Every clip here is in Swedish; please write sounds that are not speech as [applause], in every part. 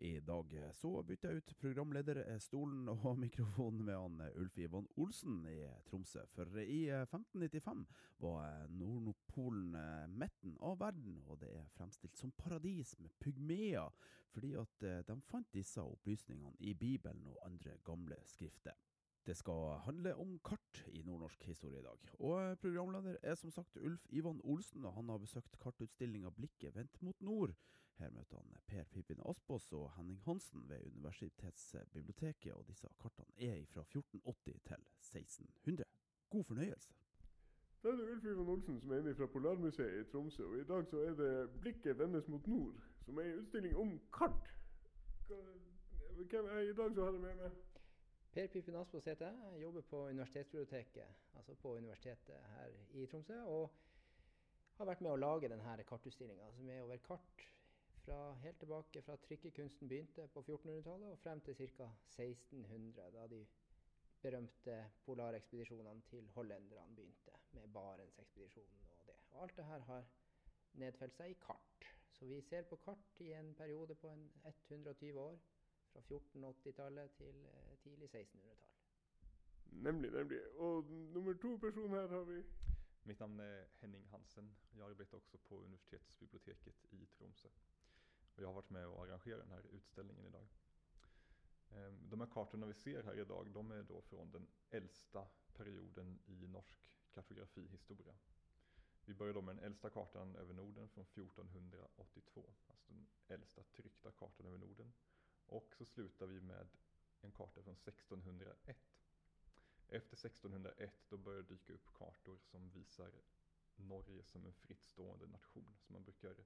I dag så bytte jeg ut programlederstolen eh, og [laughs] mikrofonen med han eh, Ulf Ivan Olsen i eh, Tromsø. For i 1595 var Nordpolen eh, midten av verden, og det er fremstilt som paradis med pygmeer, fordi at de fant disse opplysningene i Bibelen og andre gamle skrifter. Det skal handle om kart i nordnorsk historie i dag. Og är programleder er som sagt Ulf Ivan Olsen, og han har besøkt kartutstillinga Blikket vendt mot nord. Her møter han Per Pippin Aspås og Henning Hansen ved Universitetsbiblioteket, og disse kartene er fra 1480 til 1600. God fornøyelse. Da er det Ulf Ivan Olsen som er inne fra Polarmuseet i Tromsø, og i dag så er det 'Blikket vendes mot nord', som er en utstilling om kart. Hvem er I dag så har jeg med meg Per Pippin Aspås heter jeg. Jeg jobber på Universitetsbiblioteket, altså på universitetet her i Tromsø. Og har vært med å lage denne kartutstillinga, som er over kart fra helt tilbake fra trykkekunsten begynte på 1400-tallet og frem til ca. 1600, da de berømte polarekspedisjonene til hollenderne begynte, med Barentsekspedisjonen og det. Og alt det her har nedfelt seg i kart. Så vi ser på kart i en periode på en 120 år, fra 1480-tallet til eh, tidlig 1600-tall. Nemlig, nemlig. Og nummer to person her har vi Mitt namn är Henning Hansen. Jag arbetar också på universitetsbiblioteket i Tromsø. Och jag har varit med och arrangerat den här utställningen idag. Ehm, de här kartorna vi ser här idag, de är då från den äldsta perioden i norsk kartografihistoria. Vi börjar då med den äldsta kartan över Norden från 1482, alltså den äldsta tryckta kartan över Norden. Och så slutar vi med en karta från 1601. Efter 1601 då börjar det dyka upp kartor som visar Norge som en frittstående nation. Så man brukar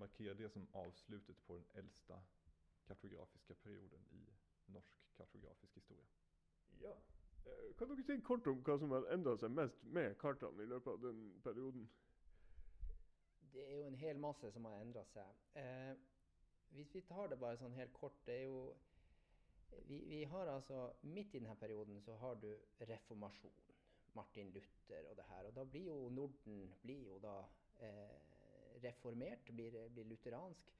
markera det som avslutet på den äldsta kartografiska perioden i norsk kartografisk historia. Ja. Eh, Kan dere si kort om hva som har endra seg mest med kartene i løpet av den perioden? Det er jo en hel masse som har endra seg. Eh, hvis vi tar det bare sånn helt kort, det er jo vi, vi har altså Midt i denne perioden så har du reformasjon. Martin Luther og det her. Og da blir jo Norden blir jo da eh, reformert, blir, blir lutheransk.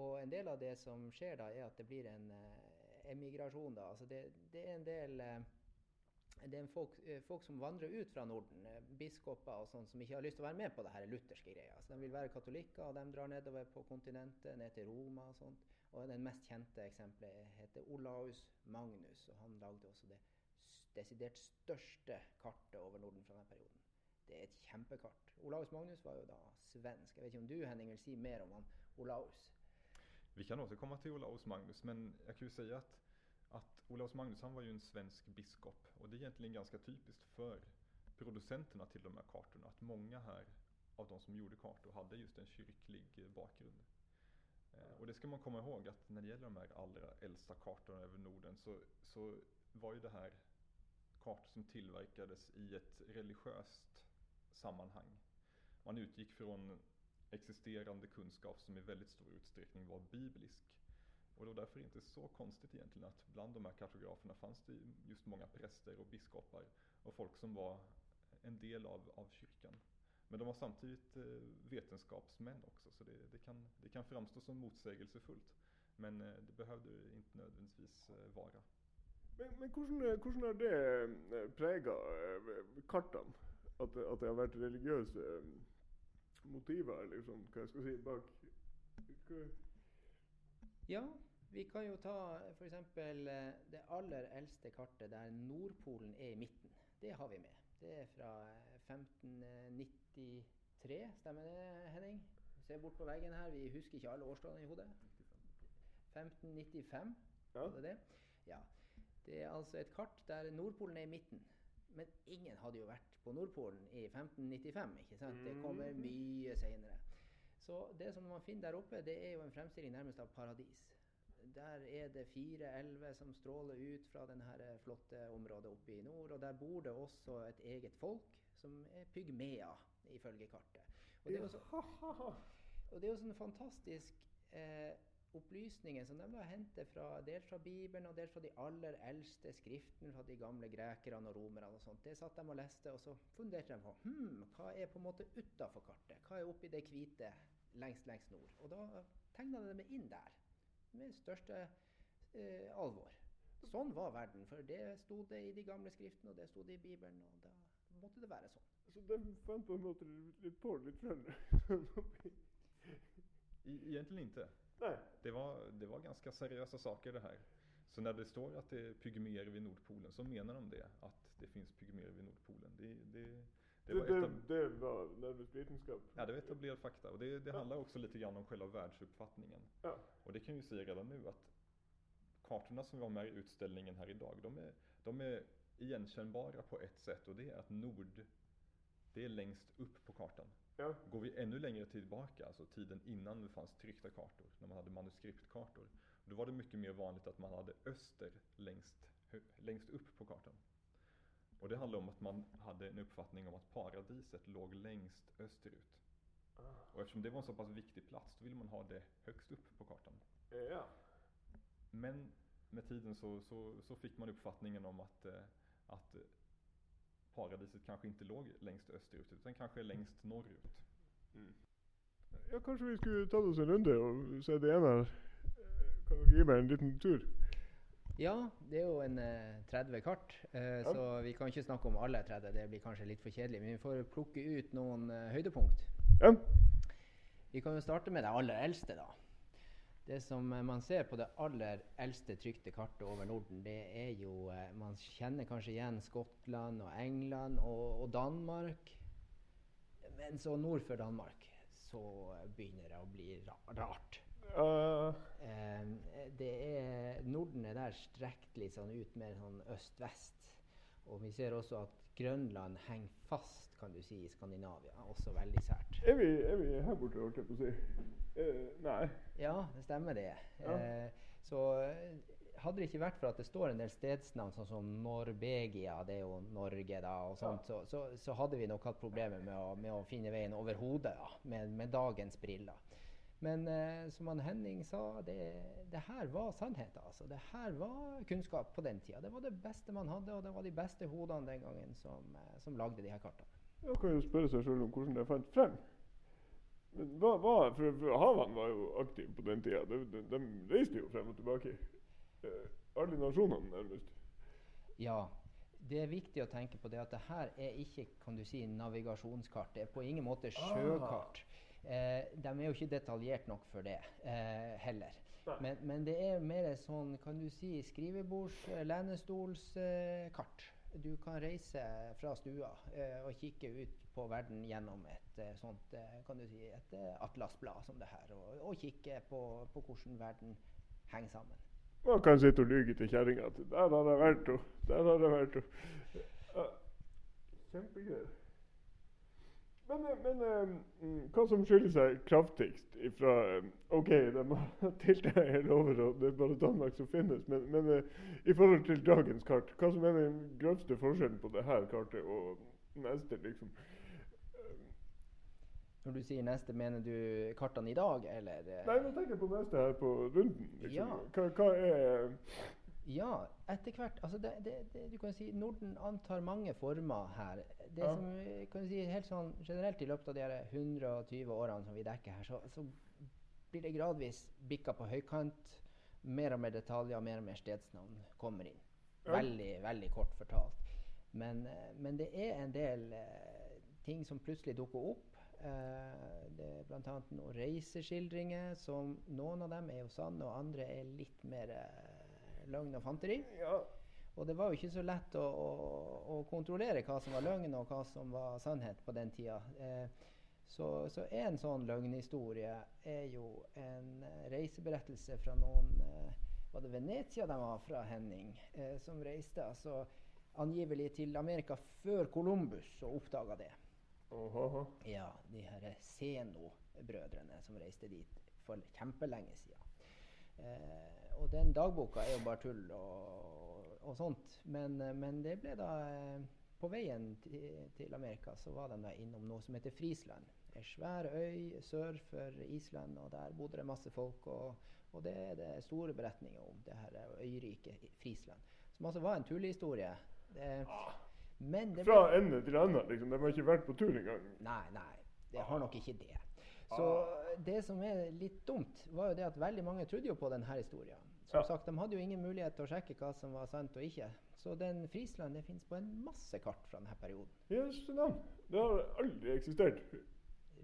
Og en del av det som skjer da, er at det blir en eh, emigrasjon, da. Altså det, det er en del eh, det er en folk, eh, folk som vandrer ut fra Norden, biskopar biskoper og sånn, som ikke har lyst til å være med på det her lutherske greia. Så de vil være katolikker, og de drar nedover på kontinentet, ned til Roma og sånt. Og den mest kjente eksempelet heter Olaus Magnus, og han lagde også det deciderat desidert største kartet over Norden fra den perioden. Det er et kjempekart. Olaus Magnus var jo da svensk. Jeg vet ikke om du, Henning, vil si mer om han Olaus? Vi kan återkomma till Olaus Magnus, men jag kan ju säga att, att Olaus Magnus han var ju en svensk biskop och det är egentligen ganska typiskt för producenterna till de här kartorna att många här av de som gjorde kartor hade just en kyrklig bakgrund. Eh, och det ska man komma ihåg att när det gäller de här allra äldsta kartorna över Norden så, så var ju det här kartor som tillverkades i ett religiöst sammanhang. Man utgick från existerande kunskap som i väldigt stor utsträckning var biblisk. Och det var därför inte så konstigt egentligen att bland de här kartograferna fanns det just många präster och biskopar och folk som var en del av, av kyrkan. Men de var samtidigt eh, vetenskapsmän också så det, det, kan, det kan framstå som motsägelsefullt. Men eh, det behövde det inte nödvändigtvis eh, vara. Men, men hur har det präglat kartan? Eh, kartene? At, det- har vært religiøse eh, motiver, liksom, hva jeg skal si, bak Ja, vi kan jo ta f.eks. det aller eldste kartet der Nordpolen er i midten. Det har vi med. Det fra eh, 1593, stemmer det, Henning? Se bort på veggen her, vi husker ikke alle årstallene i hodet. 1595, Ja. det det? Ja. Det er altså et kart der Nordpolen er i midten. Men ingen hadde jo vært på Nordpolen i 1595, ikke sant? Det Mhm. kommer mye seinere. Så det som man finner der oppe, det er jo en fremstilling nærmest av paradis. Der er det fire elver som stråler ut fra dette flotte området oppe i nord. Og der bor det også et eget folk, som er pygmea, ifølge kartet. Og det er jo, så, og det er jo sånne fantastisk eh, opplysninger som de har hentet fra, dels fra Bibelen og dels fra de aller eldste skriftene fra de gamle grekerne og romerne. og sånt. Det satt de og leste, og så funderte de på hm, hva er på en måte utafor kartet. Hva er oppi det hvite lengst, lengst nord? Og da tegna de det inn der med største eh, alvor. Sånn var verden, for det sto det i de gamle skriftene, og det sto det i Bibelen, og da måtte det være sånn. Så de fant på en måte litt på litt sjøl? I, egentligen inte. Nej. Det var, det var ganska seriösa saker det här. Så när det står att det är pygméer vid Nordpolen så menar de det, att det finns pygméer vid Nordpolen. Det, det, det, Det, var det, etab- det var närmast vetenskap. ja, det var etablerad fakta och det, det Ja. handlar också lite grann om själva världsuppfattningen. Ja. Och det kan vi säga redan nu att kartorna som vi har med i utställningen här idag, de är, de är igenkännbara på ett sätt och det är att nord, det är längst upp på kartan. Ja. Går vi ännu längre tillbaka, alltså tiden innan det fanns tryckta kartor, när man hade manuskriptkartor, då var det mycket mer vanligt att man hade öster längst, längst upp på kartan. Och det handlar om att man hade en uppfattning om att paradiset låg längst österut. Och eftersom det var en så pass viktig plats, då ville man ha det högst upp på kartan. Ja. Men med tiden så, så, så fick man uppfattningen om att, eh, att paradiset kanske inte låg längst österut, utan kanske längst norrut. ja, kanskje vi skulle tatt oss en runde og se det her. Eh, Kan gi meg en liten tur? Ja, det er jo en eh, 30 kart, eh, så vi kan ikke snakke om alle 30. Det blir kanskje litt for kjedelig. Men vi får plukke ut noen eh, høydepunkt. Ja. Vi kan jo starte med det aller eldste, da. Det som eh, man ser på det aller eldste trykte kartet over Norden, det er jo eh, Man kjenner kanskje igjen Skottland og England og, og Danmark. Men så nord for Danmark så begynner det å bli ra rart. Eh, det er, Norden er der strekt litt sånn ut mer sånn øst-vest. Og vi ser også at Grønland henger fast kan du si, i Skandinavia. Også veldig sært. er, vi, er vi her borte, holdt jeg på å si? Eh, nei. Ja, det stemmer det. Ja. Eh, så eh, hadde det ikke vært for at det står en del stedsnavn, sånn som Norvegia, det er jo Norge, da, og sånt, så, så, så hadde vi nok hatt problemer med å, med å finne veien over hodet da, med, med dagens briller. Men eh, som han Henning sa, det, det her var sannheten. Altså. Det her var kunnskap på den tida. Det var det beste man hadde, og det var de beste hodene den gangen som, eh, som lagde de her kartene. Da kan jo spørre seg sjøl om hvordan de fant frem. Men hva, hva, for, for Havene var jo aktive på den tida. De, de, de reiste jo frem og tilbake. Eh, alle nasjonene, nærmest. Ja. Det er viktig å tenke på det at det her er ikke kan du si, navigasjonskart. Det er på ingen måte sjøkart. Eh, de er jo ikke detaljert nok for det eh, heller. Men, men det er mer sånn kan du si, skrivebords-, eh, lenestolskart. Du kan reise fra stua eh, og kikke ut på verden gjennom et eh, sånt eh, kan du si, et eh, atlasblad som det her, og, og kikke på, på hvordan verden henger sammen. Man kan sitte og lyge til kjerringa at 'der har jeg vært', og 'der har jeg vært'. Og, ja, kjempegreier. Mm, [laughs] men, men hva som skiller seg kraftigst ifra eh, OK, de har tilta helt over, og det er bare Danmark som finnes, men, men i forhold til dagens kart, hva som er den grøvste forskjellen på det her kartet og neste, liksom? Når du sier neste, mener du kartene i dag, eller? eh? Nå tenker jeg på neste her på runden. Liksom. Ja. Hva, hva er Ja, etter hvert. Altså det, det, det, du kan si Norden antar mange former her. Det Ja. som eh, kan si helt sånn generelt i løpet av de her 120 årene som vi dekker her, så, så blir det gradvis bikka på høykant. Mer og mer detaljer og mer og mer stedsnavn kommer inn. Ja. Veldig, veldig kort fortalt. Men, eh, men det er en del eh, ting som plutselig dukker opp. Eh, det er bl.a. noen reiseskildringer som Noen av dem er jo sanne, og andre er litt mer eh, løgn og fanteri. Ja. Og det var jo ikke så lett å, å, å kontrollere hva som var løgn og hva som var sannhet på den tida. Eh, så, så en sånn løgnhistorie er jo en reiseberettelse fra noen Var det Venezia de var fra, Henning? Som reiste altså angivelig til Amerika før Columbus og oppdaga det. Aha. Ja, de her Zeno-brødrene som reiste dit for kjempelenge siden. Eh, og den dagboka er jo bare tull og, og sånt. Men, men det ble da eh, På veien til, til Amerika så var de da innom noe som heter Frisland. En svær øy sør for Island, og der bodde det masse folk. Og, og det er det store beretninger om, det her øyriket i Frisland. Som altså var en tullehistorie. Det, men det ble Fra ende til ende, liksom. De har ikke vært på tur engang. Nei, nei. Det har nok ikke det. Så det som er litt dumt, var jo det at veldig mange trodde jo på denne historien. Som Ja. sagt, De hadde jo ingen mulighet til å sjekke hva som var sant og ikke. Så den Frisland det finnes på en masse kart fra denne perioden. Yes, navn. Det har aldri eksistert.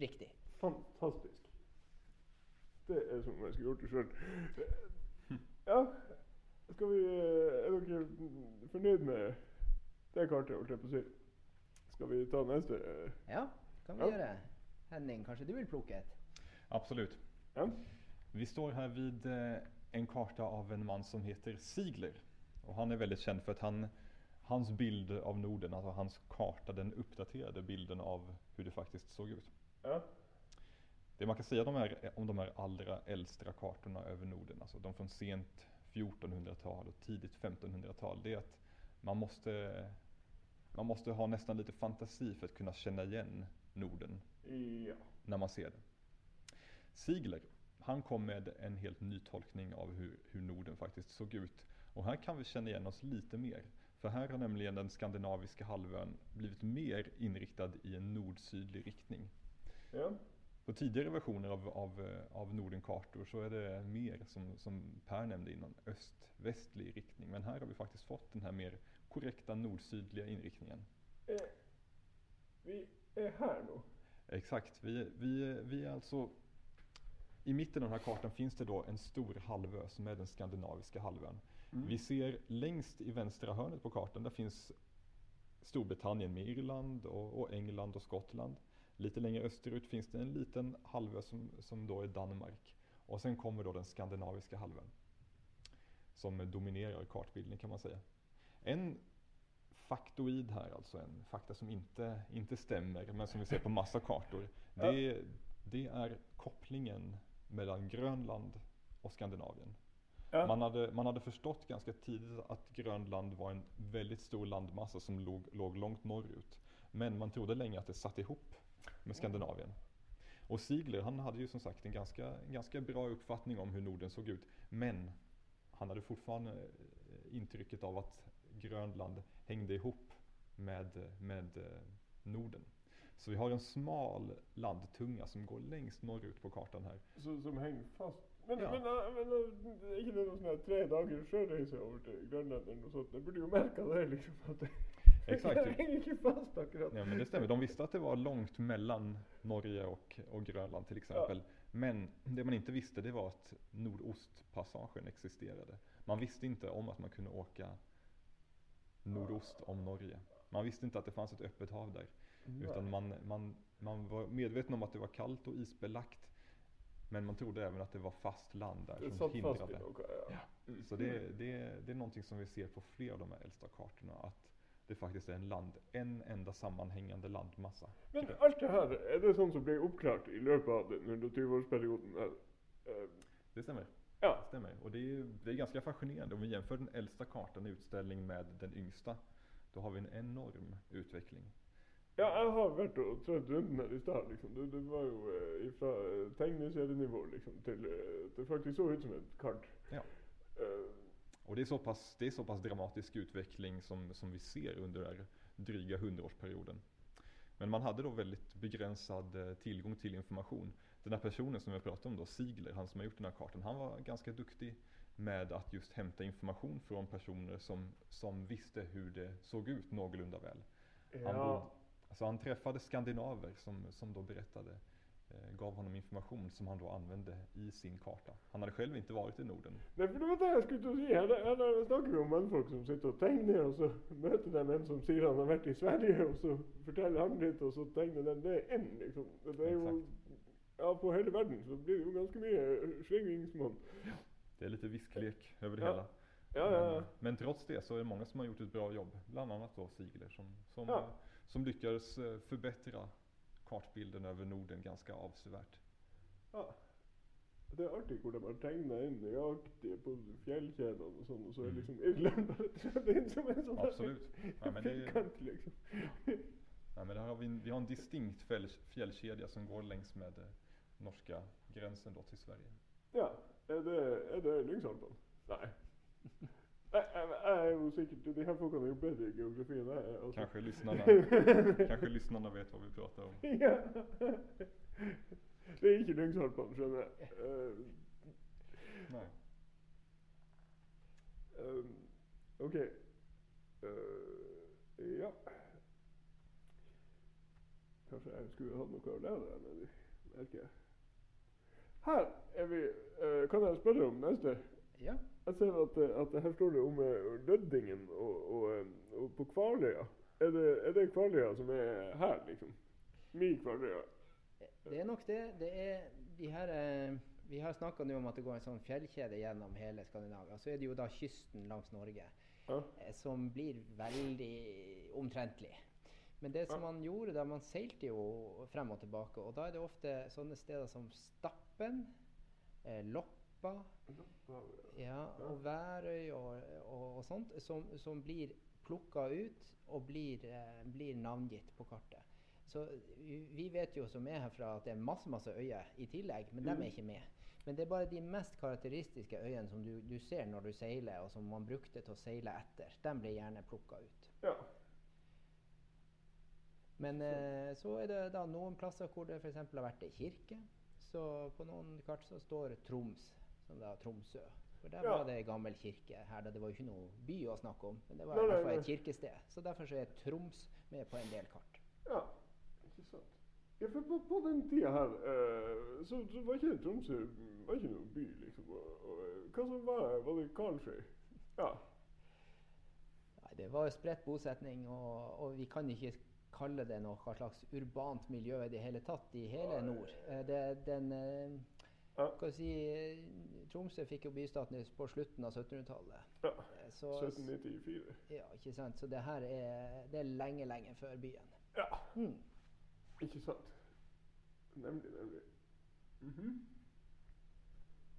Riktig. Fantastisk. Det er som om jeg skulle gjort det sjøl. Ja, skal vi Er dere fornøyd med det kartet, holdt jeg på å si? Skal vi ta neste? Ja, kan vi Ja. gjøre. Henning, kanskje du vil plukke et? Absolut. Ja. Vi står här vid eh, en karta av en man som heter Ziegler. Och han är väldigt känd för att han, hans bild av Norden, alltså hans karta, den uppdaterade bilden av hur det faktiskt såg ut. ja. Det man kan säga om de här, om de här allra äldsta kartorna över Norden, alltså de från sent 1400-tal och tidigt 1500-tal, det är att man måste, man måste ha nästan lite fantasi för att kunna känna igen Norden Ja. när man ser det. Ziegler, han kom med en helt ny tolkning av hur, hur Norden faktiskt såg ut. Och här kan vi känna igen oss lite mer. För här har nämligen den skandinaviska halvön blivit mer inriktad i en nord-sydlig riktning. ja. På tidigare versioner av, av, av Nordenkartor så är det mer som, som Per nämnde innan, öst-västlig riktning. Men här har vi faktiskt fått den här mer korrekta nord-sydliga inriktningen. Eh, vi är här nu. Exakt, vi, vi, vi är alltså i mitten av den här kartan finns det då en stor halvö som är den skandinaviska halvön. Vi ser längst i vänstra hörnet på kartan, där finns Storbritannien med Irland och, och England och Skottland. Lite längre österut finns det en liten halvö som, som då är Danmark. Och sen kommer då den skandinaviska halvön. Som dominerar kartbilden kan man säga. En faktoid här, alltså en fakta som inte, inte stämmer men som vi ser på massa kartor. Det, det är kopplingen mellan Grönland och Skandinavien. Ja. Man hade, man hade förstått ganska tidigt att Grönland var en väldigt stor landmassa som låg, låg långt norrut. Men man trodde länge att det satt ihop med Skandinavien. Och Ziegler han hade ju som sagt en ganska, ganska bra uppfattning om hur Norden såg ut. Men han hade fortfarande eh, intrycket av att Grönland hängde ihop med, med eh, Norden. Så vi har en smal landtunga som går längst norrut på kartan här. Så, som hänger fast. Men, Ja. men, äh, men äh, är inte någon sån här tre dagars sjöresa över till Grönland något sånt? Det borde ju märka det liksom. Att det, [laughs] Exakt. [laughs] det hänger inte fast akkurat. Ja men det stämmer, de visste att det var långt mellan Norge och, och Grönland till exempel. Men det man inte visste det var att Nordostpassagen existerade. Man visste inte om att man kunde åka nordost om Norge. Man visste inte att det fanns ett öppet hav där. Utan man, man, man var medveten om att det var kallt och isbelagt. Men man trodde även att det var fast land där som satt fast hindrade. något. Ja. Så det, det, det är någonting som vi ser på flera av de här äldsta kartorna. Att det faktiskt är en, land, en enda sammanhängande landmassa. Men allt det här, är det sånt som blir uppklart i löpet av den under 20-årsperioden? här? Eh, Det stämmer. Ja. Stämmer. Och det är, det är ganska fascinerande. Om vi jämför den äldsta kartan i utställning med den yngsta. Då har vi en enorm utveckling. Ja, jag har varit och trött runt den här i stad liksom. Det, det var ju eh, ifrån eh, tegneserienivå liksom till, eh, det faktiskt såg ut som ett kart. Ja. Eh, Och det är så pass, det är så pass dramatisk utveckling som, som vi ser under den här dryga hundraårsperioden. Men man hade då väldigt begränsad tillgång till information. Den här personen som jag pratade om då, Ziegler, han som har gjort den här kartan, han var ganska duktig med att just hämta information från personer som, som visste hur det såg ut någorlunda väl. Han, Ja. bod, alltså han träffade skandinaver som, som då berättade, eh, gav honom information som han då använde i sin karta. Han hade själv inte varit i Norden. Nej, för det var det jag skulle att säga. Här, här snackar vi om människor som sitter och tegnar och så möter de en som säger han har varit i Sverige och så förtäller han lite och så tegnar den. Det är en liksom. Det är Exakt. Ja på hela världen så blir det ju ganska mycket svängningsmål. Det är lite visklek över det Ja. hela. Ja, ja, ja. Men, men trots det så är det många som har gjort ett bra jobb. Bland annat då Sigler som, som, Ja. som lyckades eh, förbättra kartbilden över Norden ganska avsevärt. ja. Det är artigt hur de har tecknat in Nöjaktig på fjällkedjan och sånt och så är Mm. liksom irländare [laughs] det är inte som en sån Absolut. Ja, men det är, liksom. ja, men där har vi, en, vi har en distinkt fjäll, fjällkedja som går längs med eh, norska gränsen då till Sverige. Ja, är det, är det Lyngsholmen? Nej. [laughs] Nej, nej, men Jag är osäker. De här folken är ju bättre i geografi än jag är. alltså. Kanske lyssnarna, [laughs] kanske lyssnarna vet vad vi pratar om. Ja. Det är inte Lyngsholmen känner jag. Eh, Nej. ehm, Okej. Eh, ja. Kanske jag skulle ha något där men det märker jag. Här är vi, eh, kan jag spela om nästa? Ja. Jag ser att, eh, att det här står det om eh, Löddingen och, och, eh, och på Kvarlöja. Är det, är det Kvarlöja som är här liksom? Min Kvarlöja? Det är nog det. Det är de här eh, Vi har snakket nu om at det går en sånn fjellkjede gjennom hele Skandinavia. Så er det jo da kysten langs Norge Ja. eh, som blir veldig omtrentlig. Men det som man gjorde da, man seilte jo frem og tilbake. Og da er det ofte sånne steder som Stappen, eh, Loppa ja, og Værøy og, og, og sånt, som, som blir plukka ut og blir, eh, blir navngitt på kartet. Så vi, vet jo som er herfra at det er masse masse øyer i tillegg, men dem er ikke med. Men det er bare de mest karakteristiske øyene som du, du ser når du seiler, og som man brukte til å seile etter. De ble gjerne plukka ut. Ja. Men eh, så er det da noen plasser hvor det f.eks. har vært ei kirke. Så på noen kart så står Troms, som da Tromsø. For der Ja. var det ei gammel kirke her. da Det var jo ikke noe by å snakke om, men det var i hvert fall et kirkested. Så derfor så er Troms med på en del kart. Ja, ikke sant. Ja, for på, på den tida her, eh, så, så var ikke Tromsø var ikke noen by, liksom. Og, og, eh, hva som var Var det Karlsøy? Ja. Nei, det var jo spredt bosetning, og, og vi kan ikke kalle det noe slags urbant miljø i det hele tatt i hele nord. Eh, Det, den, eh, Ja. si, eh, Tromsø fikk jo bystatus på slutten av 1700-tallet. ja. Eh, Så, 1794. ja, ikke sant? Så det her er, det er lenge, lenge før byen. Ja, Mm. ikke sant. Nemlig, nemlig. Mhm.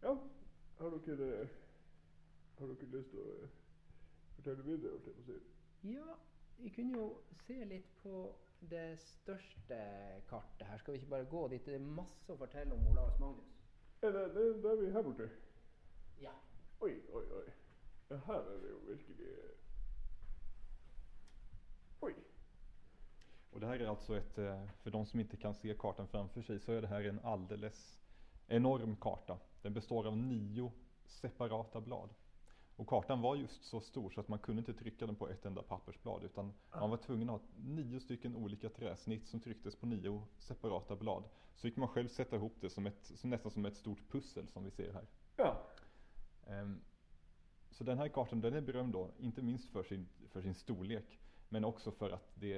Ja, har dere Har dere lyst til å fortelle videre? Ja, vi kunne jo se litt på det største kartet her. Skal vi ikke bare gå dit? Det er masse å fortelle om Olaus Magnus. Er det, det, det er vi her borte? Ja. Oi, oi, oi. Ja, her er det jo virkelig Oi. Och det här är alltså ett, eh, för de som inte kan se kartan framför sig, så är det här en alldeles enorm karta. Den består av nio separata blad. Och kartan var just så stor så att man kunde inte trycka den på ett enda pappersblad utan man var tvungen att ha nio stycken olika träsnitt som trycktes på nio separata blad. Så fick man själv sätta ihop det som ett, som nästan som ett stort pussel som vi ser här. Ja. Ehm, Så den här kartan den är berömd då, inte minst för sin, för sin storlek, men också för att det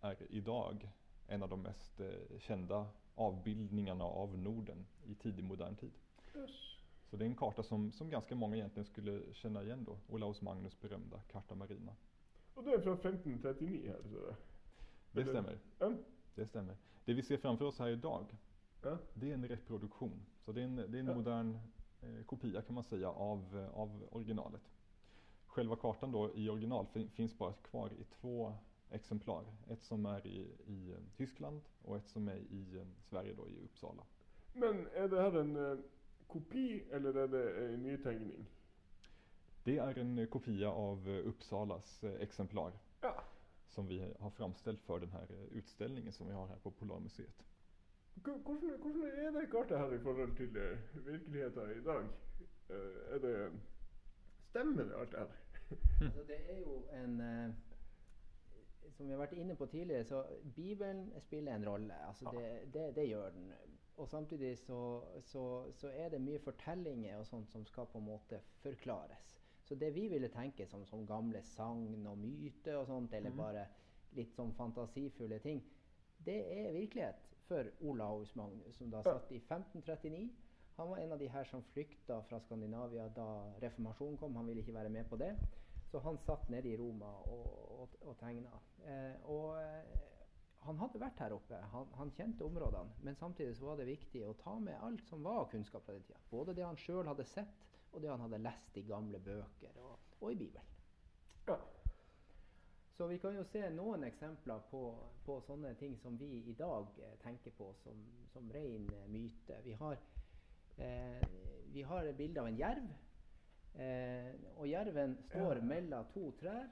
är idag en av de mest eh, kända avbildningarna av Norden i tidig modern tid. Yes. Så det är en karta som, som ganska många egentligen skulle känna igen då, Olaus Magnus berömda Carta Marina. Og det er fra 1539 her, så det. Eller- stämmer, Ja. det stämmer. Det vi ser framför oss här idag, Ja. det är en reproduktion. Så det är en, det är en Ja. modern eh, kopia kan man säga av, av originalet. Själva kartan då i original fin, finns bara kvar i två exemplar. Ett som är i, i eh, Tyskland och ett som är i eh, Sverige då i Uppsala. Men er det her en eh, kopi, eller er det en nytegning? Det är en eh, kopia av eh, Uppsalas eh, exemplar Ja. som vi har framställt för den här utställningen som vi har här på Polarmuseet. Hvordan er det kartet her i forhold til eh, virkeligheten i dag? Eh, er det Stemmer det alt det her? Altså, det er jo en Som har vært inne på tidligere, så Bibelen spiller en rolle. Altså, det, det, det gjør den. Og samtidig så, så, så er det mye fortellinger og sånt som skal på en måte forklares. Så det vi ville tenke som, som gamle sagn og myter og sånt, eller bare litt sånn fantasifulle ting, det er virkelighet for Olaus Magnus, som da Ja. satt i 1539. han var en av de her som flykta fra Skandinavia da reformasjonen kom. Han ville ikke være med på det. Så han satt nede i Roma og, og, og tegna. Eh, og eh, han hadde vært her oppe, han, han, kjente områdene. Men samtidig så var det viktig å ta med alt som var kunnskap fra den tida. Både det han sjøl hadde sett, og det han hadde lest i gamle bøker og, og i Bibelen. Ja. Så vi kan jo se noen eksempler på, på sånne ting som vi i dag eh, tenker på som, som ren eh, myte. Vi har, eh, vi har et bilde av en jerv. Eh, og jerven står Ja. mellom to trær.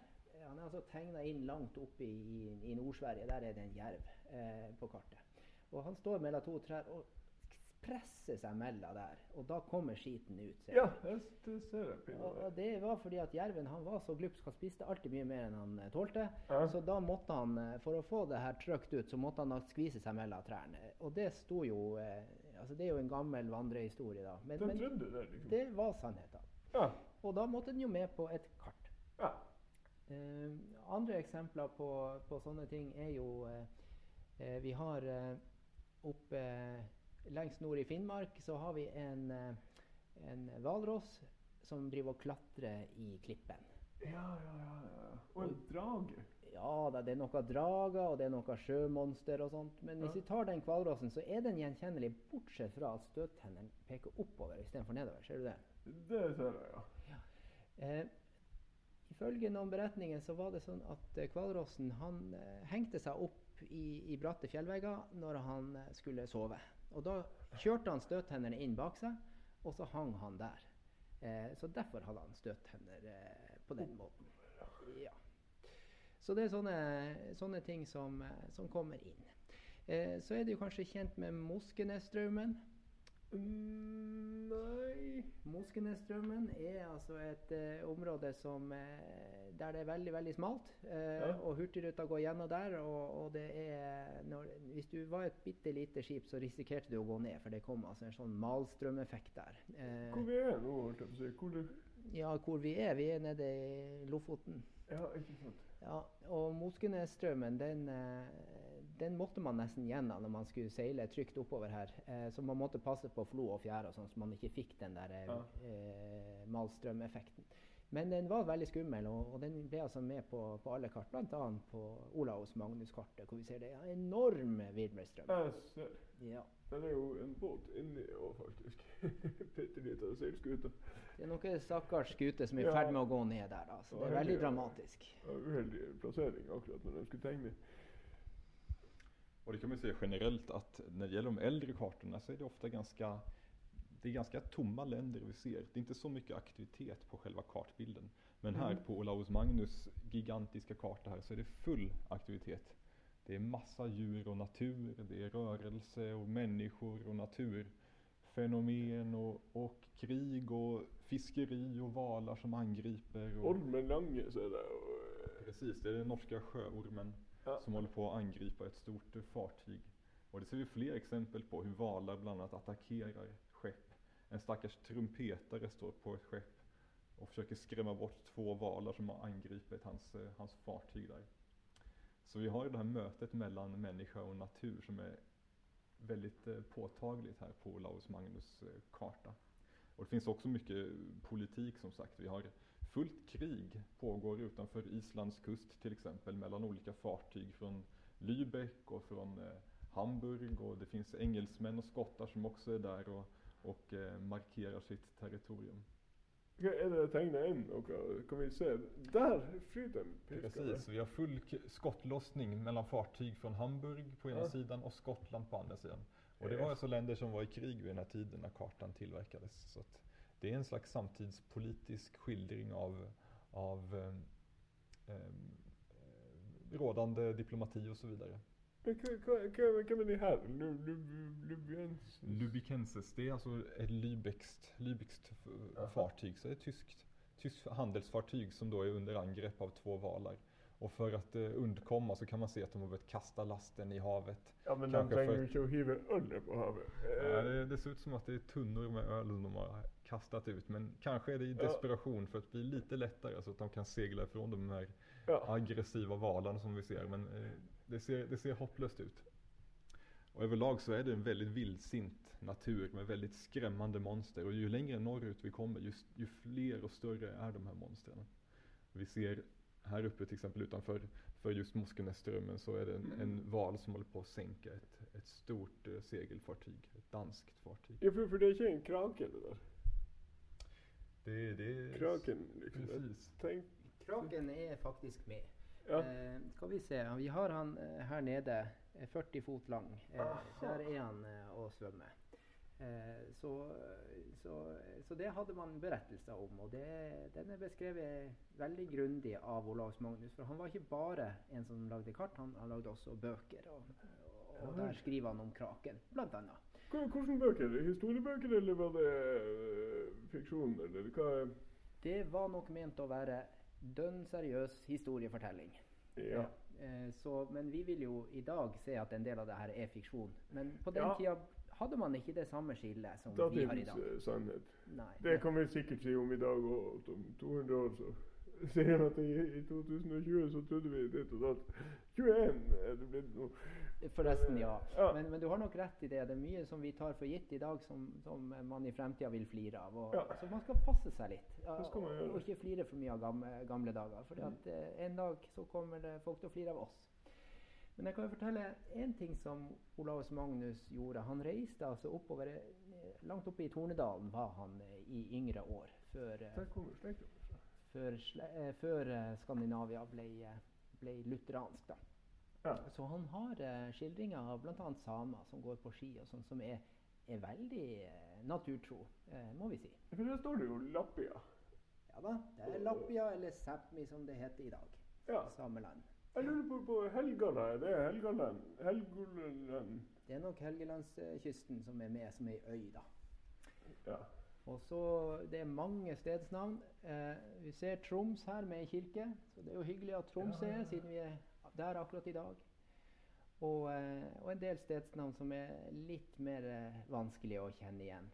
Han er altså tegna inn langt oppe i, i, i Nord-Sverige. Der er det en jerv eh, på kartet. Og han står mellom to trær og presser seg mellom der. Og da kommer skiten ut. ser Ja, det ser pinadø. og det var fordi at jerven han var så glupsk. Han spiste alltid mye mer enn han eh, tålte. Ja. Så da måtte han, eh, for å få det her trykt ut, så måtte han da skvise seg mellom trærne. Og det sto jo eh, altså Det er jo en gammel vandrehistorie, da. Men, De men trodde det, liksom. det var sannheten. Ja. Og da måtte den jo med på et kart. ja. Eh, andre eksempler på, på sånne ting er jo eh, eh, Vi har oppe lengst nord i Finnmark så har vi en hvalross som driver og klatrer i klippen. Ja, ja, ja. ja. Og en drage. Ja da, det er noen drager og det er noen sjømonster og sånt. Men hvis Ja. vi tar den hvalrossen, så er den gjenkjennelig, bortsett fra at støttennene peker oppover istedenfor nedover. Ser du det? Det ser jeg, ja. Eh, ifølge noen beretninger så var det sånn at eh, hvalrossen han eh, hengte seg opp i, i bratte fjellvegger når han eh, skulle sove. Og da kjørte han støttennene inn bak seg, og så hang han der. Eh, så derfor hadde han støttenner eh, på den måten. Ja. Så det er sånne, sånne ting som, eh, som kommer inn. Eh, så er du kanskje kjent med Moskenesstraumen. Mm, nei Moskenesstraumen er altså et eh, område som, eh, der det er veldig veldig smalt. Eh, Ja. Og Hurtigruta går gjennom der. Og, og det når, Hvis du var et bitte lite skip, så risikerte du å gå ned, for det kom altså en sånn malstrømeffekt der. Eh, Hvor vi å si. Hvor ja, hvor vi er? Vi er nede i Lofoten. Ja, ikke sant. Ja, og Moskenesstraumen, den, eh, den måtte man nesten gjennom når man skulle seile trygt oppover her. Eh, så man måtte passe på flo og fjære, og sånn, så man ikke fikk den der eh, Ja. eh, malstrømeffekten. Men den var veldig skummel, og, og den ble altså med på, på alle kart, bl.a. på Olaus Magnus-kartet, hvor vi ser det er en enorm virvelstrøm. Jeg ser. Ja. Den er jo en båt inni òg, faktisk. [laughs] Bitte lita seilskute. Det er noen stakkars skute som er i Ja. ferd med å gå ned der. Da. Så Ja, det er veldig ja. dramatisk. Ja, Uheldig plassering akkurat når de skulle tegne. Och det kan man säga generellt att när det gäller de äldre kartorna så är det ofta ganska det är ganska tomma länder vi ser. Det är inte så mycket aktivitet på själva kartbilden. Men här Mm. på Olaus Magnus gigantiska karta här så är det full aktivitet. Det är massa djur och natur, det är rörelse och människor och naturfenomen och, och krig och fiskeri och valar som angriper. Och, Ormen Lange. Og, eh, Precis, det är den norska sjöormen Ja. som håller på att angripa ett stort fartyg. Och det ser vi fler exempel på hur valar bland annat attackerar skepp. En stackars trumpetare står på ett skepp och försöker skrämma bort två valar som har angripit hans, eh, hans fartyg där. Så vi har ju det här mötet mellan människa och natur som är väldigt eh, påtagligt här på Olaus Magnus eh, karta. Och det finns också mycket politik som sagt. Vi har fullt krig pågår utanför Islands kust till exempel mellan olika fartyg från Lübeck och från eh, Hamburg och det finns engelsmän och skottar som också är där och, och eh, markerar sitt territorium. Er det tegna inn noe? Kan vi se? Der flyter en piskare. Precis, vi har full skottlossning mellan fartyg från Hamburg på ena Ja. sidan och Skottland på andra sidan. Och det var alltså länder som var i krig vid den här tiden när kartan tillverkades. Så att det är en slags samtidspolitisk skildring av, av ehm, eh, rådande diplomati och så vidare. Men hva- hva- hva- Hvem er de her? Lu- Lu- Lubiens? Lubikenses, det är alltså ett Jaha. fartyg, så det är ett tyskt, tyskt handelsfartyg som då är under angrepp av två valar. Och för att eh, undkomma så kan man se att de har börjat kasta lasten i havet. Ja, men de Kanske trenger för- ølet på havet. Eh, Ja, det, det ser ut som att det är tunnor med öl de har kastat ut. Men kanske är det i Ja. desperation för att bli lite lättare så att de kan segla ifrån de här ja. aggressiva valarna som vi ser. Men eh, det, ser, det ser hopplöst ut. Och överlag så är det en väldigt vildsint natur med väldigt skrämmande monster och ju längre norrut vi kommer ju, ju fler och större är de här monstren. Vi ser här uppe till exempel utanför för just Moskenäsströmmen så är det en, en val som håller på att sänka ett, ett stort eh, segelfartyg, ett danskt fartyg. Ja, för, för det är inte en krake det där. Det, det Kraken liksom. Precis. Tänk, Kraken är faktiskt med. ja. Eh, ska vi se, vi har han eh, här nere, eh, 40 fot lång. Eh, där är han eh, och svømmer. Eh, så, så, så det hade man berättelser om och det, den är beskrevet väldigt grundigt av Olaus Magnus. För han var inte bara en som lagde kart, han, han lagde också böcker. Och, och, och där skriver han om kraken, bland annat. Hvordan bøker? Historiebøker, eller var det eh, fiksjon, eller hva? Det var nog ment att vara dønn seriös historiefortelling. Ja. Eh, Så, men vi vill ju idag se att en del av det här är fiktion. Men på den Ja. tiden hade man inte det samma skillet som vi har Datidens idag. eh, sannhet. Nej. Det kan vi sikkert si om i dag, og om 200 år så sier de at i, i 2020 så trodde vi ditt og datt. 21 er det blitt nå. Förresten ja. Ja. Men, men du har nog rätt i det. Det är mycket som vi tar för gitt idag som, som man i framtiden vill flira av. Och, Ja. Så man ska passa sig lite. Och, göra. och inte flira för mycket av gamla, gamla dagar. För Mm. att eh, en dag så kommer det folk att flira av oss. Men jag kan ju fortälla en ting som Olaus Magnus gjorde. Han reste alltså upp över, eh, långt uppe i Tornedalen var han eh, i yngre år. För, för, för Skandinavia blev, blev lutheransk. Då. Ja. Så han har eh, skildringar av bland annat samer som går på ski och sånt som är, är väldigt eh, naturtro, eh, må vi si. For der står det jo Lappia. Ja da, det är Lappia eller Sápmi som det heter idag. Ja. Sameland. Jeg lurer på, på Helgala. Er det Helgaland? Helgoland? Det är nog Helgelandskysten som är med som är öj då. Ja. Och så det är många stedsnamn. Eh, vi ser Troms här med en kyrka. Så det är ju hyggligt att Troms är siden vi är där akkurat idag. Och, eh, och en del stedsnamn som är lite mer eh, vanskliga att känna igen.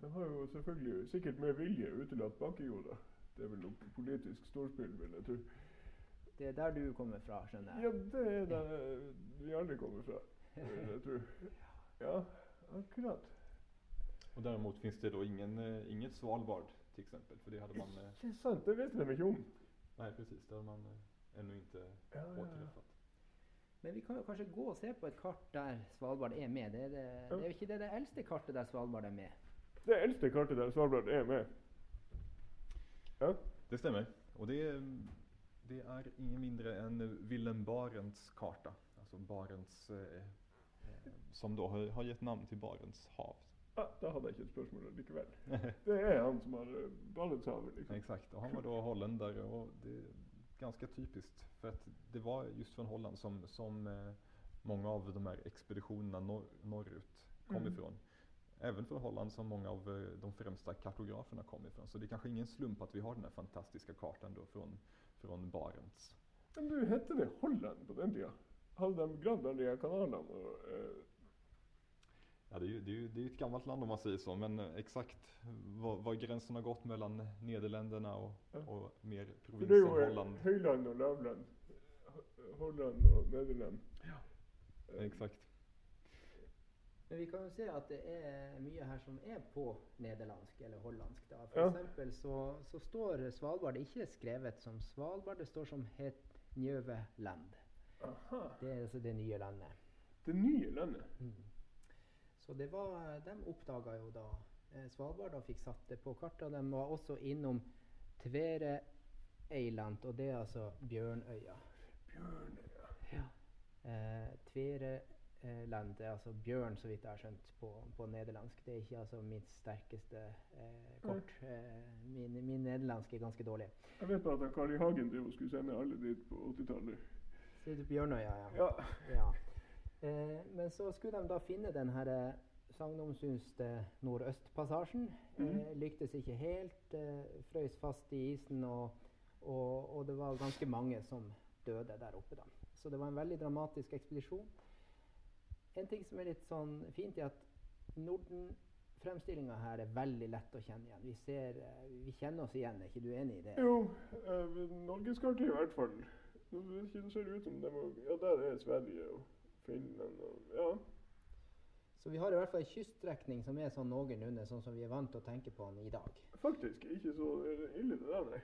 De har jo selvfølgelig sikkert med vilje utelatt Bakkejorda. Det er vel noe politisk storspill, vil jeg tro. Det är där du kommer ifrån skjønner Ja, jeg. det er der vi alle kommer fra, vil jeg tro. [laughs] Ja, akkurat. Och däremot finns det då ingen, eh, inget Svalbard till exempel. För det hade man, eh, Ikke sant, det vet de ikke om. nej precis, det hade man eh, ännu inte Ja, ja, ja. återträffat. Men vi kan ju kanske gå och se på ett kart där Svalbard är med. Det är, det, Ja. det är inte det, det äldste kartet där Svalbard är med. Det eldste kartet der Svalbard er med. Ja. Det stämmer. Och det är, det är ingen mindre än Willem Barents karta. Alltså Barents, eh, eh, som då har, har gett namn till Barents hav. ja, da hadde jeg ikke et spørsmål likevel. [laughs] Det er han som har eh, Barentshavet, liksom. Exakt, och han var då holländare och det är ganska typiskt. För att det var just från Holland som, som eh, många av de här expeditionerna norr, norrut kom Mm. ifrån. Även från Holland som många av eh, de främsta kartograferna kom ifrån. Så det är kanske ingen slump att vi har den här fantastiska kartan då från, från Barents. Men du, hette det Holland på den tida? Hadde de kanalene? Og, eh, Ja, det är ju det är, ju- det är ju ett gammalt land om man säger så, men eh, exakt var, var gränsen har gått mellan Nederländerna och, Ja. och mer er provinsen eh, Holland. høyland og lavland. Ho- Holland og Nederland. Exakt. Men vi kan ju se att det är mycket här som är på nederlandsk eller hollandsk. Då. För Ja. exempel så, så står Svalbard inte skrivet som Svalbard, det står som Het Njøveland. Aha. Det är alltså det nya landet. Det nye landet. Så det var, de uppdagade ju då eh, Svalbard och fick satt det på kartan. De var också inom Tvere Eiland och det är alltså Björnöja. Bjørnøya. Ja. Eh, Tvere eh, land är alltså björn så vitt jag har skjønt på, på nederlandsk. Det är inte alltså mitt starkaste eh, kort. Eh, min, min nederlandsk är ganska dålig. Jeg vet bare at Carl I. Hagen drev og skulle sende alle dit på 80-tallet. Ser du Björnöja? Ja. Ja. ja. Eh, men så skulle de då finna den här eh, sagnomsuste nordøstpassasjen. Eh, lyktes ikke helt. Eh, frøs fast i isen, og, og, og det var ganske mange som døde der oppe. da. Så det var en veldig dramatisk ekspedisjon. En ting som er litt sånn fint, er at Norden-fremstillinga her er veldig lett å kjenne igjen. Vi, ser, eh, vi kjenner oss igjen, er ikke du enig i det? Jo, eh, norgeskartet i hvert fall. Det ser ut som det var, Ja, der er Sverige og Finland og Ja. Så vi har i hvert fall en kyststrekning som er sånn noenlunde sånn som vi er vant til å tenke på den i dag. Faktisk ikke så ille det der, nei.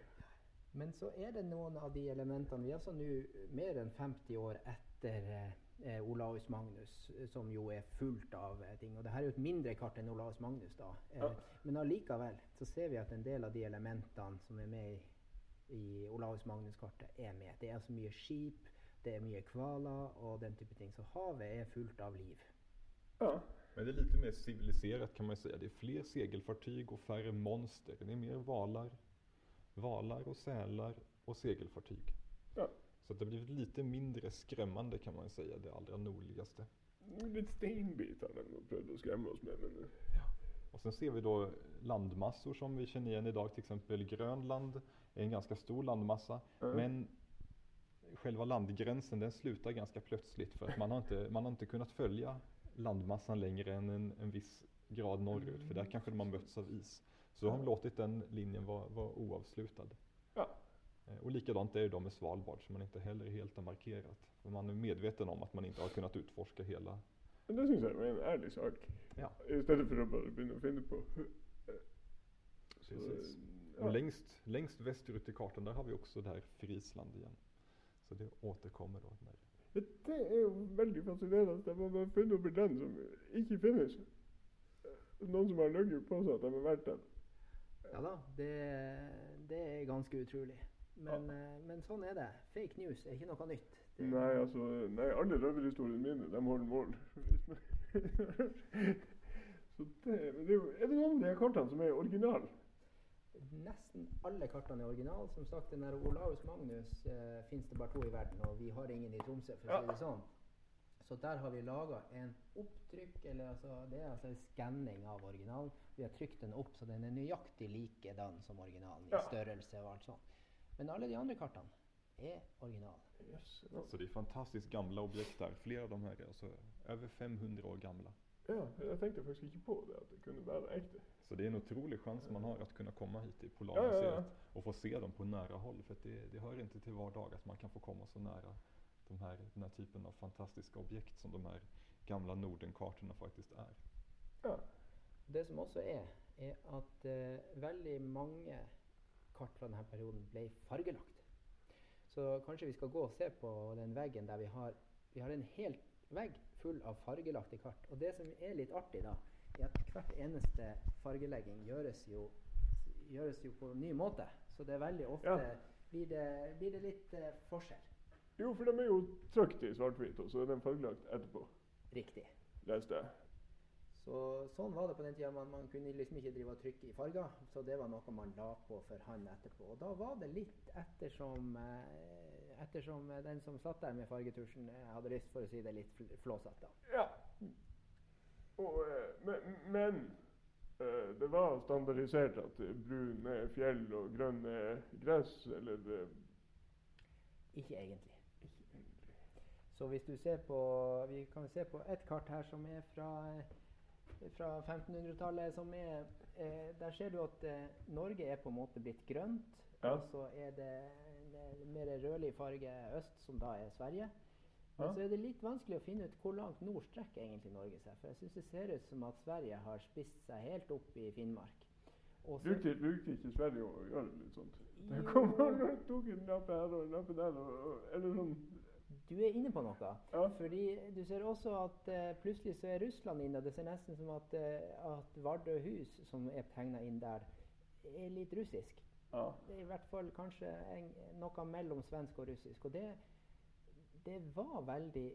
Men så er det noen av de elementene Vi er altså nå mer enn 50 år etter eh, Olaus Magnus, som jo er fullt av eh, ting. Og det her er jo et mindre kart enn Olaus Magnus, da. Eh, Ja. Men allikevel så ser vi at en del av de elementene som er med i, i Olaus Magnus-kartet, er med. Det er altså mye skip, det er mye hvaler og den type ting. Så havet er fullt av liv. Ja. Men det är lite mer civiliserat kan man säga. Det är fler segelfartyg och färre monster. Det är mer valar, valar och sälar och segelfartyg. ja. Så att det har blivit lite mindre skrämmande kan man säga, det allra nordligaste. Litt steinbit har de prøvd å skremme oss med, men Och sen ser vi då landmassor som vi känner igen idag, till exempel Grönland är en ganska stor landmassa. Mm. Men själva landgränsen den slutar ganska plötsligt för att man har inte, man har inte kunnat följa landmassan längre än en, en viss grad norrut för där kanske de har mötts av is. Så har de låtit den linjen vara, vara oavslutad. ja. Eh, Och likadant är det då med Svalbard som man inte heller helt har markerat. För man är medveten om att man inte har kunnat utforska hela. Men det syns jeg var en ærlig sak. Ja. I stedet for å bare begynne å finne på. Så, Precis. ja. Och längst, längst västerut i kartan där har vi också där Friesland igen. Så det återkommer då. När, Det er jo veldig fascinerende. Man har funnet opp en land som ikke finnes. Noen som har løyet på seg at de har vært der. Ja da, det, det er ganske utrolig. Men, eh, men sånn er det. Fake news er ikke noe nytt. Det, Nei, altså, nei, alle røverhistoriene mine, de holder mål. [laughs] Så det, men det er, jo, er det noen av de her kartene som er originale? Nesten alle kartene er originale. Som sagt, den der Olaus Magnus eh, fins det bare to i verden, og vi har ingen i Tromsø, for å si det sånn. Så der har vi laga en opptrykk, eller altså, det er altså en skanning av originalen. Vi har trykt den opp så den er nøyaktig likedan som originalen i størrelse og alt sånt. Men alle de andre kartene er originale. Yes, så det är fantastiskt gamla objekt där. Flera av de här är alltså över 500 år gamla. Ja, jeg tenkte faktisk ikke på det, at det kunne være ekte. Så det är en otrolig chans man har att kunna komma hit till Ja, ja, Polarmuseet ja. och få se dem på nära håll. För att det, det hör inte till var dag att man kan få komma så nära de här, den här typen av fantastiska objekt som de här gamla Nordenkartorna faktiskt är. Ja. Det som også er, er at eh, veldig mange kart fra denne perioden ble fargelagt. Så kanskje vi skal gå og se på den veggen der vi har Vi har en hel vegg full av fargelagte kart. Og det som er litt artig, da, er at hvert eneste fargelegging gjøres jo, gjøres jo på en ny måte. Så det er veldig ofte Ja. blir, det, blir det litt eh, forskjell. Jo, for de er jo trykt i svart-hvitt, og så er de fargelagt etterpå. Riktig. Leste jeg. Så sånn var det på den tida. Man, man kunne liksom ikke drive og trykke i farger. Så det var noe man la på for hånd etterpå. Og da var det litt ettersom, eh, ettersom eh, den som satt der med fargetusjen, eh, hadde lyst for å si det litt flåsete. Ja. Og, eh, men men det var standardisert at brun er fjell og grønn er gress, eller eh, Ikke egentlig. Ikke egentlig. Så hvis du ser på Vi kan se på et kart her som er fra, eh, fra 1500-tallet. som er eh, Der ser du at eh, Norge er på en måte blitt grønt. Ja. Og så er det mer rødlig øst, som da er Sverige. Men Ja. så er det litt vanskelig å finne ut hvor langt nord strekker egentlig Norge seg. For jeg syns det ser ut som at Sverige har spist seg helt opp i Finnmark. Så- brukte, brukte ikke Sverige å gjøre litt sånt? Jo. kom og tok en lapp her og en lapp der, og, eller sånn. Du er inne på noe. Ja. Fordi du ser også at eh, plutselig så er Russland inne. Det ser nesten som at, eh, at Vardøhus, som er tegna inn der, er litt russisk. Ja. Det er i hvert fall kanskje en, noe mellom svensk og russisk. Og det, det var veldig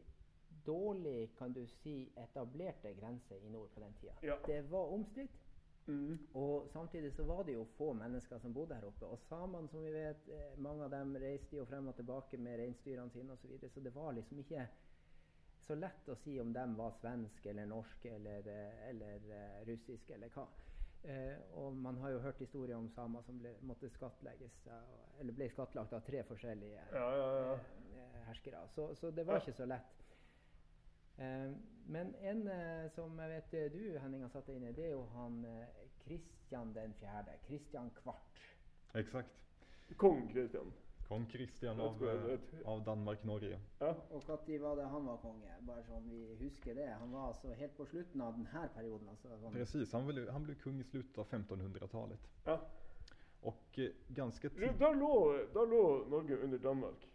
dårlig, kan du si, etablerte grenser i nord på den tida. Ja. Det var omstridt. Mm. Og samtidig så var det jo få mennesker som bodde her oppe. Og samene, som vi vet, eh, mange av dem reiste jo frem og tilbake med reinsdyrene sine osv. Så, videre, så det var liksom ikke så lett å si om de var svenske eller norske eller, eh, eller eh, russiske eller hva. Eh, og man har jo hørt historier om samer som ble, måtte skattlegges, av- eller ble skattlagt av tre forskjellige Ja, ja, ja. eh, herskere. Så, så det var Ja. ikke så lett. Eh, men en eh, som jeg vet eh, du Henning har satt deg inn i, det er jo han Kristian den fjerde. Kristian Kvart. Exakt. Kong Kristian. Kong Kristian av, eh, av Danmark-Norge. Ja. Og når var det han var konge? Bare sånn vi husker det. Han var altså helt på slutten av denne perioden. Altså, sånn. Precis, han, blev, han blev kung i slutet av 1500-talet. ja. Och eh, ganska tidigt... Da lå, da lå Norge under Danmark.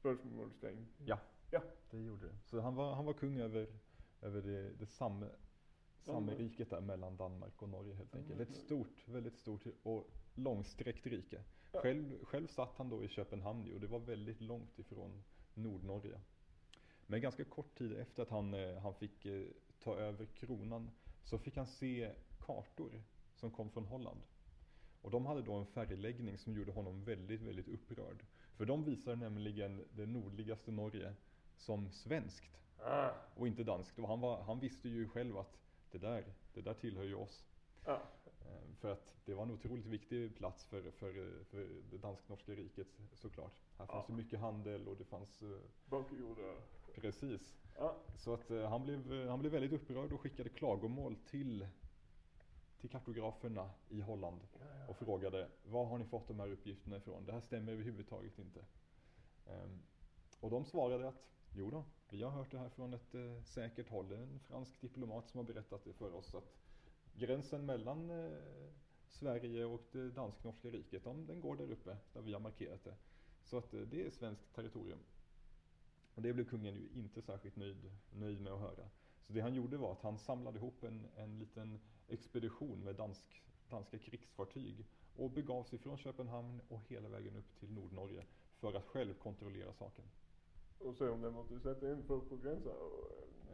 Spørsmålstegn. Ja, Ja. det gjorde det. Så han var, han var kung över, över det, det sam, samriket där mellan Danmark och Norge helt enkelt. Ett stort, väldigt stort och långsträckt rike. Själv, själv satt han då i Köpenhamn och det var väldigt långt ifrån Nordnorge. Men ganska kort tid efter att han, eh, han fick eh, ta över kronan så fick han se kartor som kom från Holland. Och de hade då en färgläggning som gjorde honom väldigt, väldigt upprörd. För de visar nämligen det nordligaste Norge som svenskt Ah. och inte danskt. Och han, var, han visste ju själv att det där, det där tillhör ju oss. Ja. Eh, För att det var en otroligt viktig plats för, för, för det dansk-norska riket såklart. Här fanns Ja. mycket handel och det fanns eh, Bakhjorda. precis. Ja. Så att eh, han, blev, han blev väldigt upprörd och skickade klagomål till, till kartograferna i Holland och frågade var har ni fått de här uppgifterna ifrån? Det här stämmer överhuvudtaget inte. Ehm, och de svarade att jo då, vi har hört det här från ett eh, säkert håll. En fransk diplomat som har berättat det för oss att gränsen mellan eh, Sverige och det dansk-norska riket, de, den går där uppe där vi har markerat det. Så att eh, det är svenskt territorium. Och det blev kungen ju inte särskilt nöjd, nöjd med att höra. Så det han gjorde var att han samlade ihop en, en liten expedition med dansk, danska krigsfartyg och begav sig från Köpenhamn och hela vägen upp till Nordnorge för att själv kontrollera saken. Och se om det är något du sätter in folk på gränsen,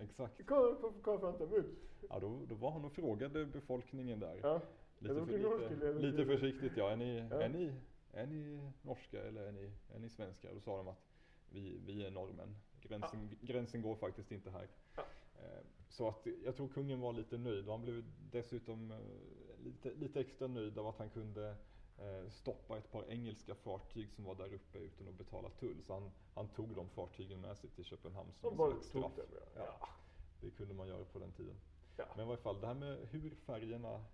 Exakt. hva, hva fant de ut? Ja, då, då var han och frågade befolkningen där. Ja. Lite, för, till lite, lite till- försiktigt ja. Är ni, Ja. är, ni, är ni norska eller är ni, är ni svenska? Då sa de att vi, vi är norrmän. Gränsen, gränsen går faktiskt inte här. Ja. Eh, Så att jag tror kungen var lite nöjd och han blev dessutom eh, lite, lite extra nöjd av att han kunde stoppa ett par engelska fartyg som var där uppe utan att betala tull. Så han, han tog de fartygen med sig till Köpenhamn som bara slags tog straff. dem, ja. Ja, det kunde man göra på den tiden. Ja. Men i varje fall, det här med hur färgerna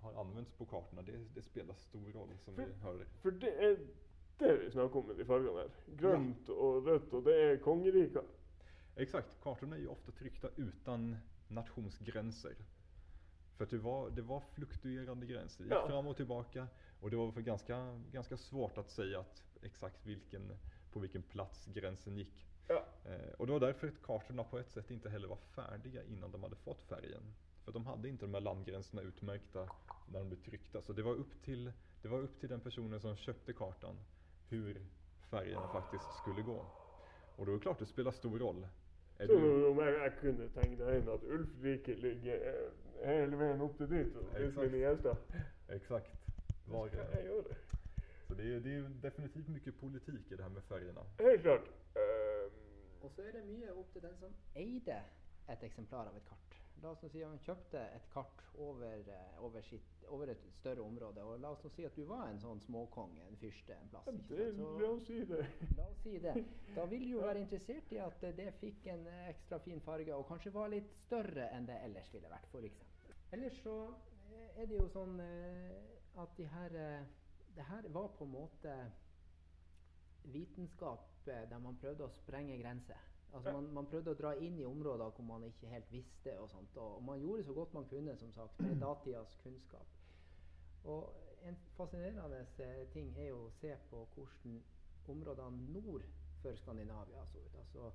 har använts på kartorna, det, det spelar stor roll som vi För- hörde. For det er det vi snakker om med de fargene her. Grønt og rødt, og det er kongeriker. Exakt, kartorna är ju ofta tryckta utan nationsgränser. För att det var, det var fluktuerande gränser, det gick Ja. fram och tillbaka och det var för ganska, ganska svårt att säga att exakt vilken, på vilken plats gränsen gick. Ja. Eh, och det var därför att kartorna på ett sätt inte heller var färdiga innan de hade fått färgen. För de hade inte de här landgränserna utmärkta när de blev tryckta. Så det var upp till, det var upp till den personen som köpte kartan hur färgerna faktiskt skulle gå. Och då är det klart det spelar stor roll. Är Så du, om jeg, jeg kunne tegne inn at Ulfrike ligger eh, hele veien opp til dit, Exakt. Exakt. Skal jeg gjøre det? så det är, det är ju definitivt mycket politik i det här med färgerna. Helt klart. Ehm, Og så er det mye opp til den som eide et eksemplar av et kart. La oss nå si at han kjøpte et kart over, eh, over, sitt, over et større område. Og la oss nå si at du var en sånn småkonge, en fyrste en plass. det? Så- la oss si det. La oss si det. Da vil du jo være interessert i at eh, det fikk en ekstra fin farge, og kanskje var litt større enn det ellers ville vært, f.eks. Ellers så eh, er det jo sånn eh, at de her eh, Det her var på en måte vitenskap eh, der man prøvde å sprenge grenser. Altså man, man prøvde å dra inn i områder hvor man ikke helt visste og sånt. Og, man gjorde så godt man kunne, som sagt, med [clears throat] datidas kunnskap. Og en fascinerende eh, ting er jo å se på hvordan områdene nord for Skandinavia så ut. Altså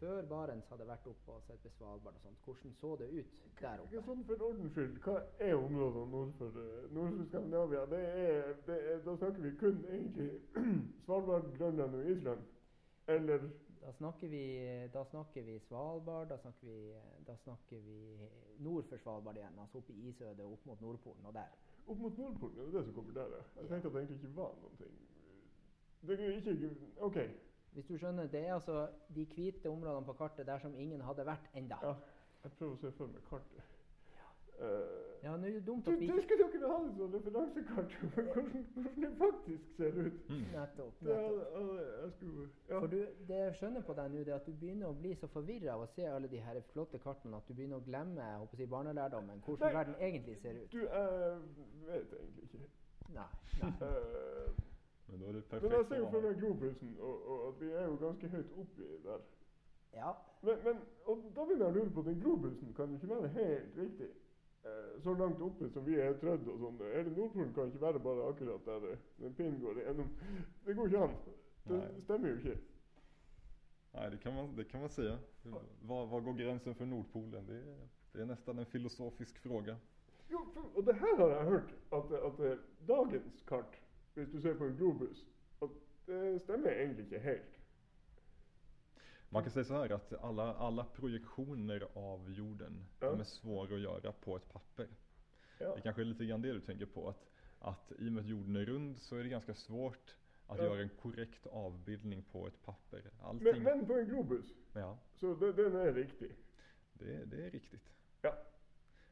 før Barents hadde vært oppe og sett ved Svalbard og sånt, hvordan så det ut der oppe? sånn for ordens skyld, hva er områdene nord for, eh, nord for Skandinavia? Det er, det er, da snakker vi kun egentlig [clears throat] Svalbard, Grønland og Island. Eller Da snakker vi, da snakker vi Svalbard, da snakker vi, da snakker vi nord for Svalbard igjen. Altså oppe i isødet opp mot Nordpolen og der. opp mot Nordpolen, er det det som kommer der? ja? Jeg tenkte at det egentlig ikke var noen ting. Det er ikke OK. Hvis du skjønner, det er altså de hvite områdene på kartet der som ingen hadde vært enda. Ja, jeg prøver å se for meg kartet. Eh, Ja, nå er det dumt du, at vi det ikke skulle dere ha et sånt referansekart for hvordan, hvordan det faktisk ser ut. Nettopp. Det, nettopp. hadde- jeg skulle, ja. For du, det jeg skjønner på deg nå, det er at du begynner å bli så forvirra av å se alle de her flotte kartene at du begynner å glemme jeg håper å si, barnelærdommen, hvordan Nei. verden egentlig ser ut. Du, jeg vet egentlig ikke. Nei. nei. Eh, Men då är det Men perfekt att ha. den här globusen och, och att vi är ju ganska högt uppe där. Ja, Men, men och då vill jag lura på den globusen kan ju inte vara helt riktig. Eh, så långt uppe som vi är trödda och sånt. Eller Nordpolen kan inte vara bara akkurat där eh, den pinnen går igenom. Det går inte an. Det Nej. stämmer ju inte. Nej, det kan man, det kan man säga. Var, var går gränsen för Nordpolen? Det är, det är nästan en filosofisk fråga. Jo, för- och det här har jag hört. Att, att eh, dagens kart, hvis du ser på en globus, att det stämmer egentligen inte helt. Man kan säga så här att alla, alla projektioner av jorden, Ja. de är svåra att göra på ett papper. Ja. Det kanske är lite grann det du tänker på. Att, att i och med att jorden är rund så är det ganska svårt att Ja. göra en korrekt avbildning på ett papper. Allting, Men, men på en globus, Ja, så den, den är riktig. det, det är riktigt. Ja.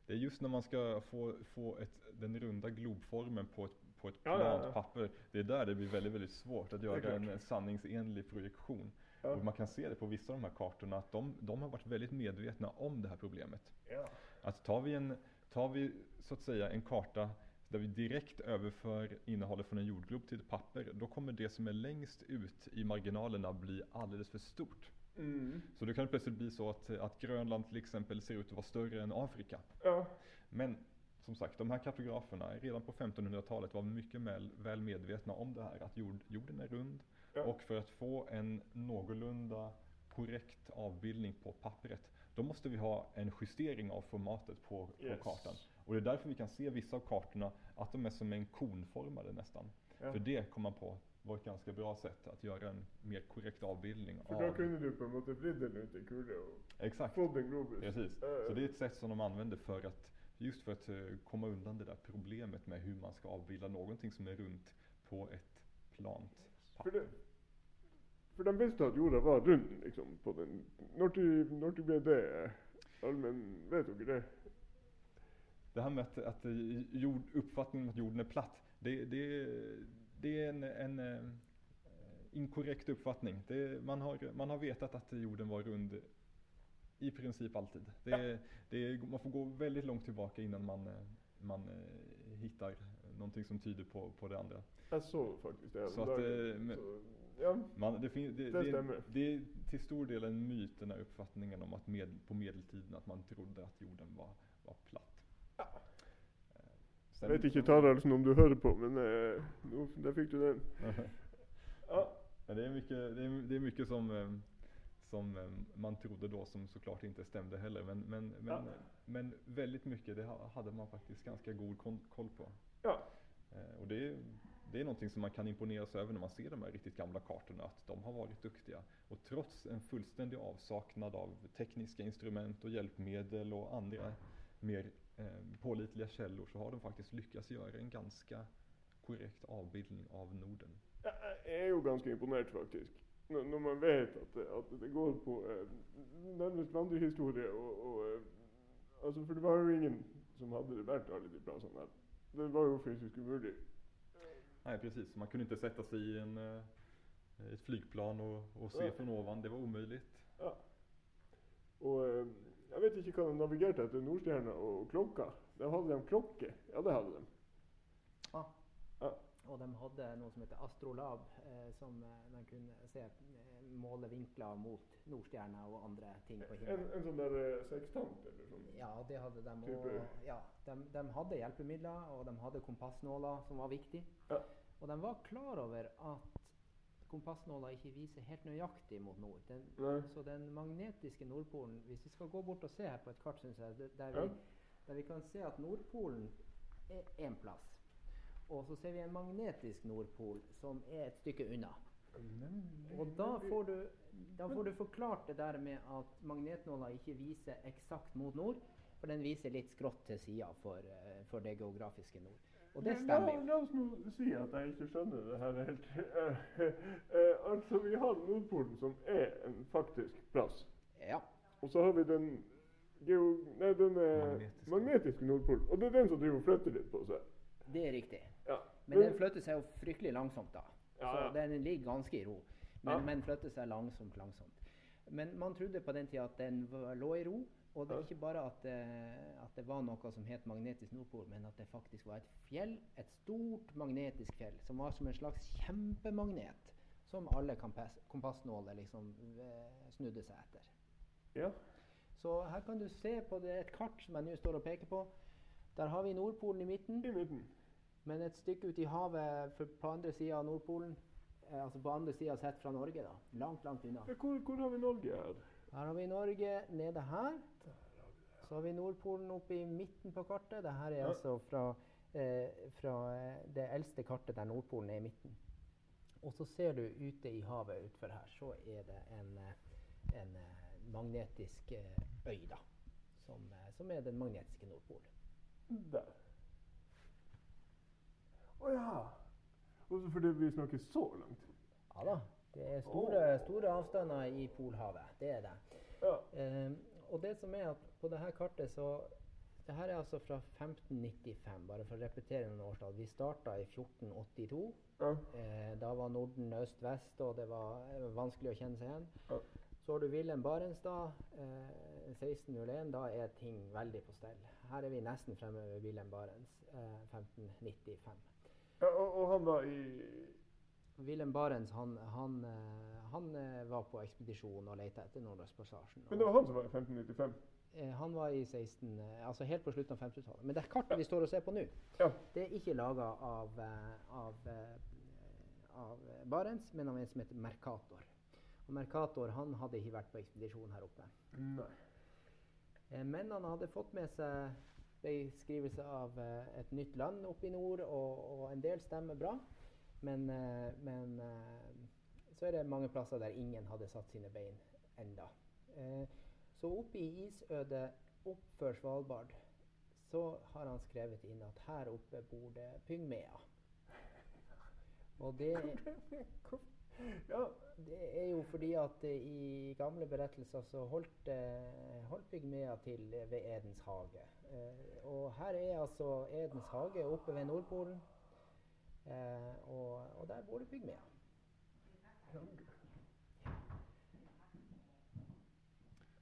Det är just när man ska få, få ett, den runda globformen på ett, på ett Ja, ja, plant ja. papper. Det är där det blir väldigt, väldigt svårt att göra en sanningsenlig projektion. Ja. Och man kan se det på vissa av de här kartorna att de, de har varit väldigt medvetna om det här problemet. Ja. Att tar vi, en, tar vi så att säga en karta där vi direkt överför innehållet från en jordglob till ett papper, då kommer det som är längst ut i marginalerna bli alldeles för stort. Mm. Så det kan plötsligt bli så att, att Grönland till exempel ser ut att vara större än Afrika. Ja. Men som sagt, de här kartograferna redan på 1500-talet var mycket väl, medvetna om det här att jord, jorden är rund Ja. och för att få en någorlunda korrekt avbildning på pappret då måste vi ha en justering av formatet på, Yes. på kartan. Och det är därför vi kan se vissa av kartorna att de är som en konformade nästan. Ja. För det kom man på var ett ganska bra sätt att göra en mer korrekt avbildning För av... då kunde du på en måte vrida den i kula och Exakt. få en globus. Precis. Ja, Så det är ett sätt som de använder för att just för att eh, komma undan det där problemet med hur man ska avbilda någonting som är runt på ett plant För, papper. det, för den visste att jorden var rund liksom på den. När till blev det allmän, vet du det? Det här med att, att eh, jord, uppfattningen att jorden är platt, det, det, det är en, en eh, inkorrekt uppfattning. Det, man, har, man har vetat att jorden var rund i princip alltid. Det, det, man får gå väldigt långt tillbaka innan man, eh, man eh, hittar någonting som tyder på, på det andra. Jag såg faktiskt det Så att, eh, men- Så, ja, Man, det, fin, det, Det stämmer. det är till stor del en myt den här uppfattningen om att med, på medeltiden att man trodde att jorden var, var platt. Eh, jag vet inte Taraldsen om du hörde på men eh, där fick du den. [laughs] Ja, det är mycket, det är, det är mycket som, som eh, man trodde då som såklart inte stämde heller. Men, men, men, Ja. men väldigt mycket det ha- hade man faktiskt ganska god koll på. ja, Eh, Och det är, det är någonting som man kan imponeras över när man ser de här riktigt gamla kartorna, att de har varit duktiga. Och trots en fullständig avsaknad av tekniska instrument och hjälpmedel och andra mer eh, pålitliga källor så har de faktiskt lyckats göra en ganska korrekt avbildning av Norden. jag är ju ganska imponerad faktiskt. N- när man vet att, det- att det går på eh, närmast vandringshistoria och, och eh, alltså för det var ju ingen som hade det värt alla de platserna. Det var ju fysiskt omöjligt. Nej precis, man kunde inte sätta sig i en, eh, ett flygplan och, och se Ja. från ovan, det var omöjligt. Ja. Och eh, jag vet inte hur de navigerade efter Nordstjärna och klocka. Där hade de klockor. Ja det hade de. Ja. Ja. Och de hade något som heter Astrolab eh, som eh, man kunde se eh, måla vinklar mot Nordstjärna och andra ting på En, himlen. en sån där eh, sextant eller sån. Ja, det hade de. Typ, Och, eh, ja, de, de hade hjälpmedel och de hade kompassnålar som var viktig. Ja. Och de var klar över att kompassnålar inte visar helt nöjaktigt mot nord. Den, så den magnetiska Nordpolen, om vi ska gå bort och se här på ett kart syns där, Ja. vi, där vi kan se att Nordpolen är en plats. Och så ser vi en magnetisk Nordpol som är ett stycke undan. Och då får du, då får du förklart det där med att magnetnålar inte visar exakt mot nord. För den visar lite skrått till sidan för, eh, för det geografiska nord. Och det stämmer ju. Oss nog se att jag inte skönner det här helt. Eh, eh, alltså vi har Nordpolen som är en faktisk plats. Ja, Och så har vi den geo, nej, den Magnetiska. magnetiska Nordpolen. Och det är den som du flyttar lite på sig. det är riktigt. Men den flyttar sig ju fryktelig långsamt då. Ja, så ja. den ligger ganska i ro. Men, Ja. men flyttar sig långsamt, långsamt. Men man trodde på den tiden att den var, låg i ro Og det er Ja. ikke bare at, eh, at det var noe som het magnetisk nordpol, men at det faktisk var et fjell, et stort magnetisk fjell, som var som en slags kjempemagnet, som alle kompas kompassnåler liksom eh, snudde seg etter. Ja. Så her kan du se på det, et kart som jeg nå står og peker på. Der har vi Nordpolen i midten. I midten. Men et stykke ute i havet for på andre sida av Nordpolen, eh, altså på andre sida sett fra Norge, langt unna. Ja, hvor, hvor har vi Norge her? Her har vi Norge nede her. Så har vi Nordpolen oppe i midten på kartet. Dette er Ja. altså fra, eh, fra eh, det eldste kartet der Nordpolen er i midten. Og så ser du ute i havet utfor her, så er det en, eh, en magnetisk da. Som, som er den magnetiske Nordpolen. Der. Å ja. Også fordi vi snakker så langt. Ja da. Det er store, store avstander i Polhavet. Det er det. Ja. Eh, og det som er at på dette kartet så det her er altså fra 1595, bare for å repetere noen årstall. Vi starta i 1482. Ja. Eh, da var Norden øst-vest, og det var eh, vanskelig å kjenne seg igjen. Ja. Så har du Wilhelm Barenstad, eh, 1601. Da er ting veldig på stell. Her er vi nesten fremme ved Wilhelm Barents, eh, 1595. Ja og, og han var i Wilhelm Barents han, han, eh, han eh, var på ekspedisjon og lette etter Nordøstpassasjen. Men det var han som var i 1595? Eh, Han var i 16, eh, altså helt på slutten av 50-tallet. Men det kartet vi står og ser på nå, Ja. det er ikke laga av, av, av Barents, men av en som heter Mercator. Og Mercator han hadde ikke vært på ekspedisjon her oppe. Nei. Men han hadde fått med seg beskrivelse av eh, et nytt land oppe i nord, og, og en del stemmer bra. Men, eh, men eh, så er det mange plasser der ingen hadde satt sine bein enda. Eh, så oppe i isødet oppfor Svalbard så har han skrevet inn at her oppe bor det pygmeer. Og det, Ja. det er jo fordi at i gamle berettelser så holdt, eh, holdt pygmeer til ved Edens hage. Eh, og her er altså Edens hage oppe ved Nordpolen. Eh, og, og der bor det pygmeer.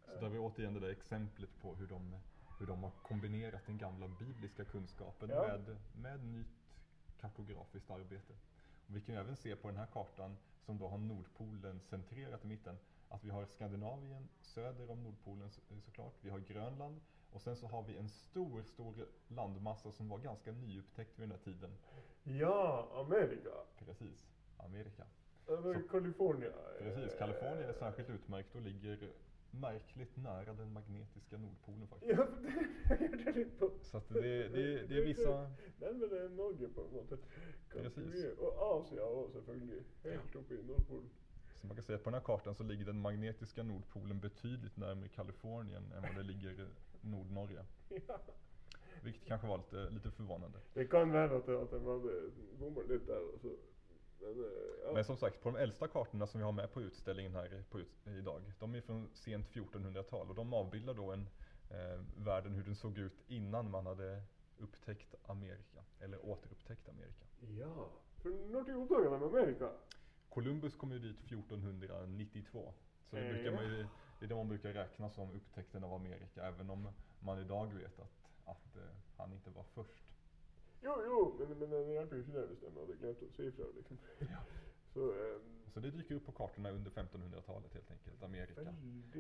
Så där har vi återigen det där exemplet på hur de, hur de har kombinerat den gamla bibliska kunskapen Ja. med, med nytt kartografiskt arbete. Och vi kan även se på den här kartan som då har Nordpolen centrerat i mitten att vi har Skandinavien söder om Nordpolen så- såklart, vi har Grönland och sen så har vi en stor, stor landmassa som var ganska nyupptäckt vid den här tiden. ja, Amerika. Precis, Amerika. Kalifornien. Precis, Eh, Kalifornien är särskilt utmärkt och ligger märkligt nära den magnetiska Nordpolen faktiskt. Ja, [laughs] det jag lite på. Så att det, det, det är vissa... Närmare Norge på något sätt. Precis. Och Asien och selvfølgelig. Helt uppe i Nordpolen. Så man kan säga att på den här kartan så ligger den magnetiska Nordpolen betydligt närmare Kalifornien än vad det ligger Nordnorge. [laughs] Ja. Vilket kanske var lite, lite förvånande. Det kan være at, at de hadde bommet litt der. Altså. Men, eh, ja. Men som sagt, på de äldsta kartorna som vi har med på utställningen här på ut, idag, de är från sent 1400-tal och de avbildar då en eh, världen hur den såg ut innan man hade upptäckt Amerika, eller återupptäckt Amerika. ja. For når de oppdaga de Amerika? Columbus kom ju dit 1492. Så det, brukar man ju, det är det man brukar räkna som upptäckten av Amerika, även om man idag vet att, att eh, han inte var först. Jo, jo, men, men det hjelper jo ikke det hvis de hadde glemt å si ifra. Liksom. Så eh, Så det dyker upp på kartorna under 1500-talet helt enkelt, Amerika.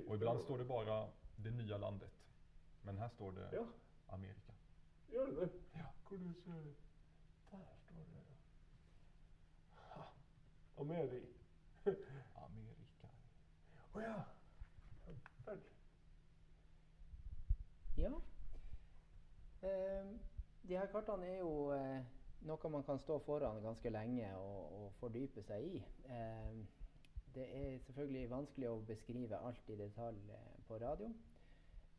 Och ibland står det bara det nya landet. Men här står det Ja, Amerika. gjør det det? Ja. Hvor du ser Der står det ha. Ameri. Amerika. [laughs] Å ja. ja. Vel. Ja. Ehm, de her kartene er jo eh, noe man kan stå foran ganske lenge og, og fordype seg i. Ehm, det er selvfølgelig vanskelig å beskrive alt i detalj eh, på radio.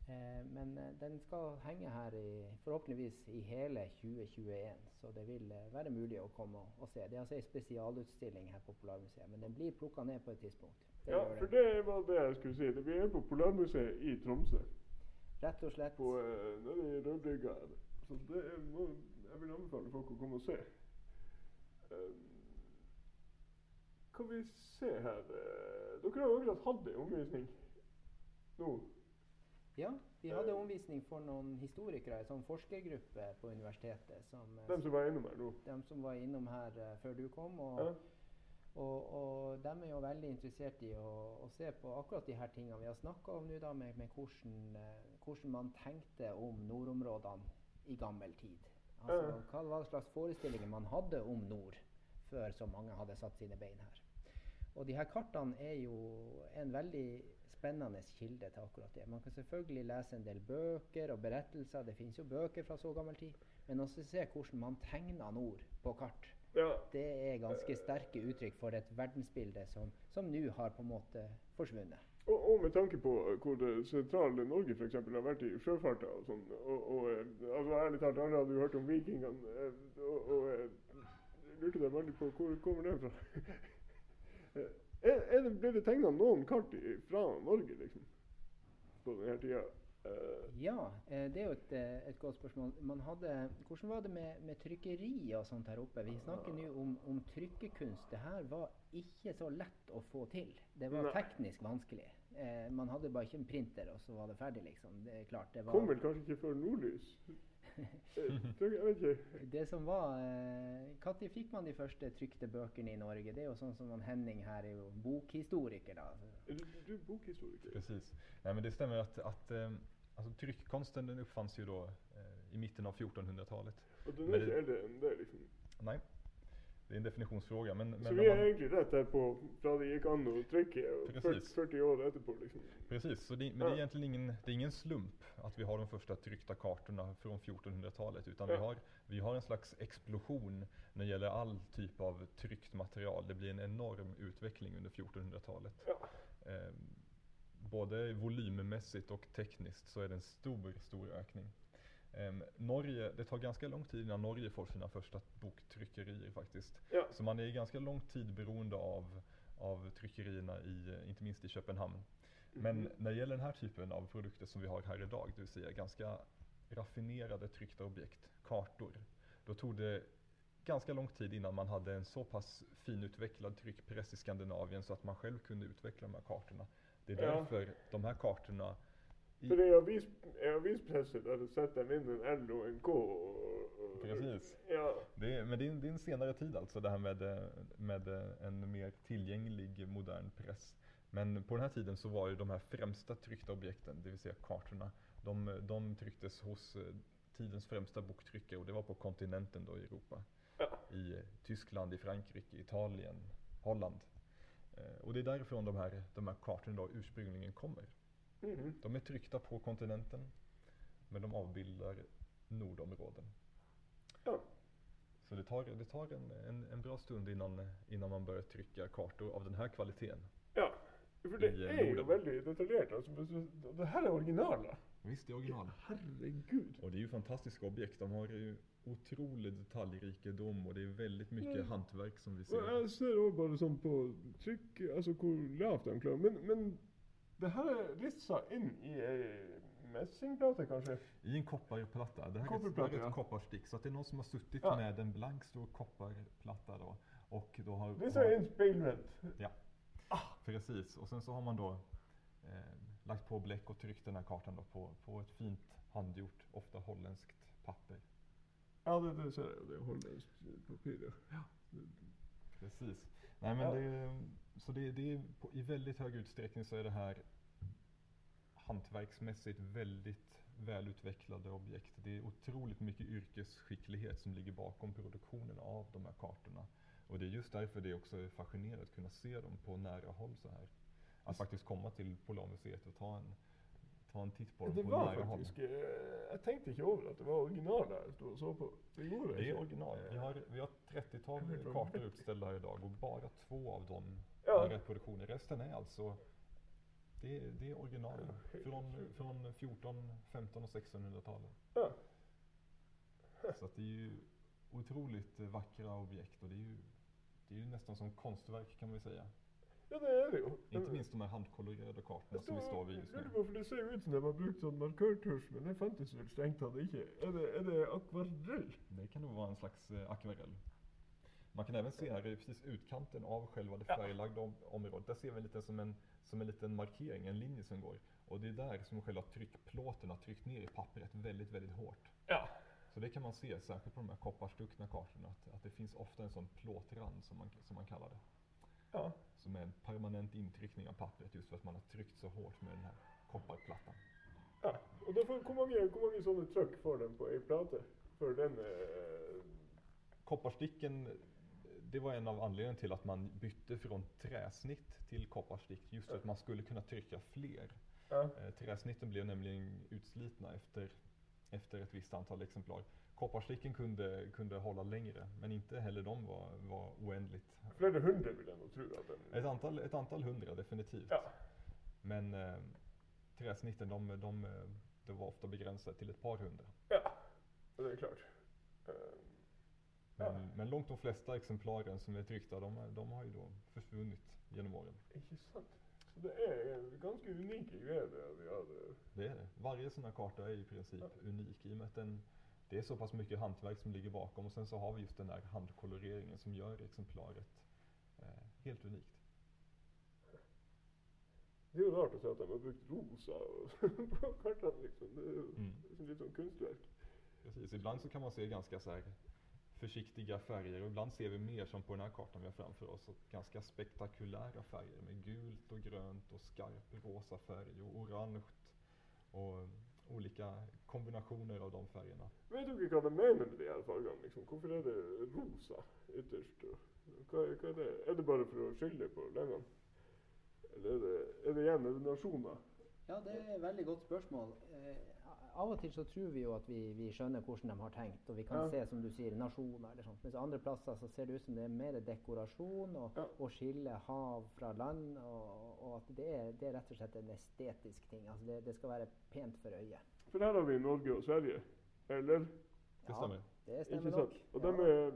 Eh, men eh, den skal henge her i, forhåpentligvis i hele 2021, så det vil eh, mulig å komme og, og se. Det er altså en spesialutstilling her på Polarmuseet, men den blir plukka ned på et tidspunkt. Det Ja, den. det var det jeg skulle. Det- Vi er på Polarmuseet i Tromsø. Rett og slett. På, eh, nede i her. Så det er noe jeg vil anbefale folk å komme og se. Um, kan vi se eh, Dere har jo akkurat hatt en omvisning nå. Ja, vi hadde omvisning for noen historikere, en sånn forskergruppe på universitetet. Som, eh, De som var innom her nå. de som var innom her eh, før du kom. Og, Ja. og, og de er jo veldig interessert i å, å se på akkurat de her tingene vi har snakka om nå, da, med, med hvordan, eh, man tenkte om nordområdene i gammel tid. Hva var det slags forestillinger man hadde om nord før så mange hadde satt sine bein her. Og de her kartene er jo en veldig spennende kilde til akkurat det. Man kan selvfølgelig lese en del bøker og berettelser, det finnes jo bøker fra så gammel tid. Men også se hvordan man tegna nord på kart. Ja. Det er ganske sterke uttrykk for et verdensbilde som, som nå har på en måte forsvunnet. Og, og med tanke på eh, hur eh, hvor Norge sentrale Norge f.eks. har vært i sjøfarta og sånn. Og, og eh, altså ærlig talt, alle hadde jo hørt om vikingene. Eh, och Og, og lurte deg veldig på hvor kommer det fra? Er, er det, ble det tegna noen kart ifrån fra Norge, liksom? På denne tida? Eh, Ja, eh, det er jo et, eh, et godt spørsmål. Man hadde, hvordan var det med, med trykkeri og sånt her oppe? Vi snakker nå om, om trykkekunst. Det her var ikke så lett å få til. Det var Nei. teknisk vanskelig. Eh, man hadde bare ikke en printer, og så var det ferdig, liksom. Det er klart, det var kom vel kanskje ikke før nordlys? [laughs] Eh. Det som var Når fikk man de første trykte bøkene i Norge? Det er jo sånn som han Henning her er jo bokhistoriker, da. Du, du er bokhistoriker. Precis. Nej, men det stämmer att, att eh, alltså, tryckkonsten den uppfanns ju då eh, i mitten av 1400-talet. Og du er Men ikke det- eldre enn det, liksom. Nej, det är en definitionsfråga. Men, Så men vi er man, egentlig rett her på fra det gikk an trykke, og 40, Precis. 40 år etterpå, liksom. precis, så det, men det är egentligen ingen, det är ingen slump att vi har de första tryckta kartorna från 1400-talet. Utan vi Ja. har, vi har en slags explosion när det gäller all typ av tryckt material. Det blir en enorm utveckling under 1400-talet. Ja. Eh, både volymmässigt och tekniskt så är det en stor, stor ökning. Ehm, Norge, det tar ganska lång tid innan Norge får sina första boktryckerier faktiskt. Ja. Så man är ganska lång tid beroende av, av tryckerierna, i, inte minst i Köpenhamn. Men Mhm. när det gäller den här typen av produkter som vi har här idag, det vill säga ganska raffinerade tryckta objekt, kartor, då tog det ganska lång tid innan man hade en så pass finutvecklad tryckpress i Skandinavien så att man själv kunde utveckla de här kartorna. Det är Ja. därför de här kartorna i, For i avis, i avispresset der det setter de inn en L og en K. Precis. Ja. det är, men det är, en, det är en senare tid alltså det här med, med en mer tillgänglig modern press. Men på den här tiden så var ju de här främsta tryckta objekten, det vill säga kartorna, de, de trycktes hos eh, tidens främsta boktryckare och det var på kontinenten då i Europa. Ja. I Tyskland, i Frankrike, Italien, Holland. Eh, Och det är därifrån de här, de här kartorna då ursprungligen kommer. Mhm. De är tryckta på kontinenten men de avbildar nordområden. ja. Så det tar, det tar en, en, en bra stund innan, innan man börjar trycka kartor av den här kvaliteten. ja. For det eh, er jo Norden. veldig detaljert. Altså, men så- det her er originaler. Visst, det är original. Herregud. Och det är ju fantastiska objekt. De har ju otrolig detaljrikedom och det är väldigt mycket Mm. hantverk som vi ser. jeg ser også bare sånn på lavt de klarer. Men, men det her er rissa inn i ei messingplate, kanskje? I en kopparplatta. Det här är ett, det här Kopparplatta, är ja. kopparstick. Så att det är någon som har suttit Ja. med en blank stor kopparplatta då. Och då har... Disse er inspeilvendt. Ja, precis. Och sen så har man då eh, lagt på bläck och tryckt den här kartan då på, på ett fint handgjort, ofta holländskt papper. Ja, det, det jeg jo. Det er holländskt papir, ja. Precis. Nej, men Ja. det, så det, det är på, i väldigt hög utsträckning så är det här hantverksmässigt väldigt välutvecklade objekt. Det är otroligt mycket yrkesskicklighet som ligger bakom produktionen av de här kartorna. Och det är just därför det också är fascinerande att kunna se dem på nära håll så här. Att faktiskt komma till Polarmuseet och ta en, ta en titt på dem Det på var nära håll. faktisk eh, Jeg tenkte ikke over at det var originaler jeg stod og så på. Det gjorde Det är ikke. original. Vi har, vi har 30-tal Jag vet vad kartor utställda här idag och bara två av dem Ja. är reproduktioner. Resten är alltså det, är- det är original Ja, från, från 14, 15 och 1600-talen. Ja. Så att det är ju otroligt vackra objekt och det är ju, det är ju nästan som konstverk kan man säga. Ja, det er det jo. Inte minst de här handkolorerade kartorna som vi står- vid just nu. på, for Det ser jo ut som de har brukt sånn markørtusj, men det fantes vel strengt tatt ikke. Er det, er det akvarell? Det kan nog vara en slags eh, akvarell. Man kan även se här i precis utkanten av själva det Ja. färglagda om, området. Där ser vi lite som en, som en liten markering, en linje som går. Och det är där som själva tryckplåten har tryckt ner i pappret väldigt, väldigt hårt. Ja. Så det kan man se, särskilt på de här kopparstuckna kartorna, att, att det finns ofta en sån plåtrand som man, som man kallar det. Ja. Som är en permanent intryckning av pappret just för att man har tryckt så hårt med den här kopparplattan. ja. Och då får, hur många, hur många sådana tryck får den på en platta? För den... Eh, Kopparsticken, det var en av anledningarna till att man bytte från träsnitt till kopparstick, just för att man skulle kunna trycka fler. ja. Eh, Träsnitten blev nämligen utslitna efter, efter ett visst antal exemplar. Kopparsticken kunde, kunde hålla längre, men inte heller de var, var oändligt. Flera hundra vill jag nog tro att den... Ett antal, ett antal hundra definitivt. Ja. Men eh, träsnitten, de, de, eh, det var ofta begränsade till ett par hundra. Ja. Det är klart. Eh, Men, Ja. men långt de flesta exemplaren som är tryckta, de, de har ju då försvunnit genom åren. intressant. Så det är ganska unika grejer vi har. där. Det är det. Varje sån här karta är i princip unik i och med att den, det är så pass mycket hantverk som ligger bakom och sen så har vi just den där handkoloreringen som gör exemplaret eh, helt unikt. Det är rart att säga att de har brukt rosa [laughs] på kartan liksom. Det är Mm. mm. lite som konstverk. Precis, ibland så kan man se ganska så här försiktiga färger och ibland ser vi mer som på den här kartan vi har framför oss. Ganska spektakulära färger med gult och grönt och skarp rosa färg och orange och olika kombinationer av de färgerna. Vad de menar med det i alla fall? Liksom? Varför är det rosa ytterst? Vad, är- vad är det? Är det bara för att skilja på längan? Eller är det, är det igen, är det nasjoner? Ja, det er et veldig godt spørsmål. Eh, av og til så tror vi jo at vi, vi skjønner hvordan de har tenkt, og vi kan Ja. se, som du sier, nasjoner eller sånt. Mens andre plasser så ser det ut som det er mer dekorasjon og, Ja. og skille hav fra land, og, og at det er, det er rett og slett en estetisk ting. Altså det, det skal være pent for øyet. För här har vi Norge och Sverige. Eller? Det stämmer. det Ikke stemmer sant? nok. Og Ja. de er,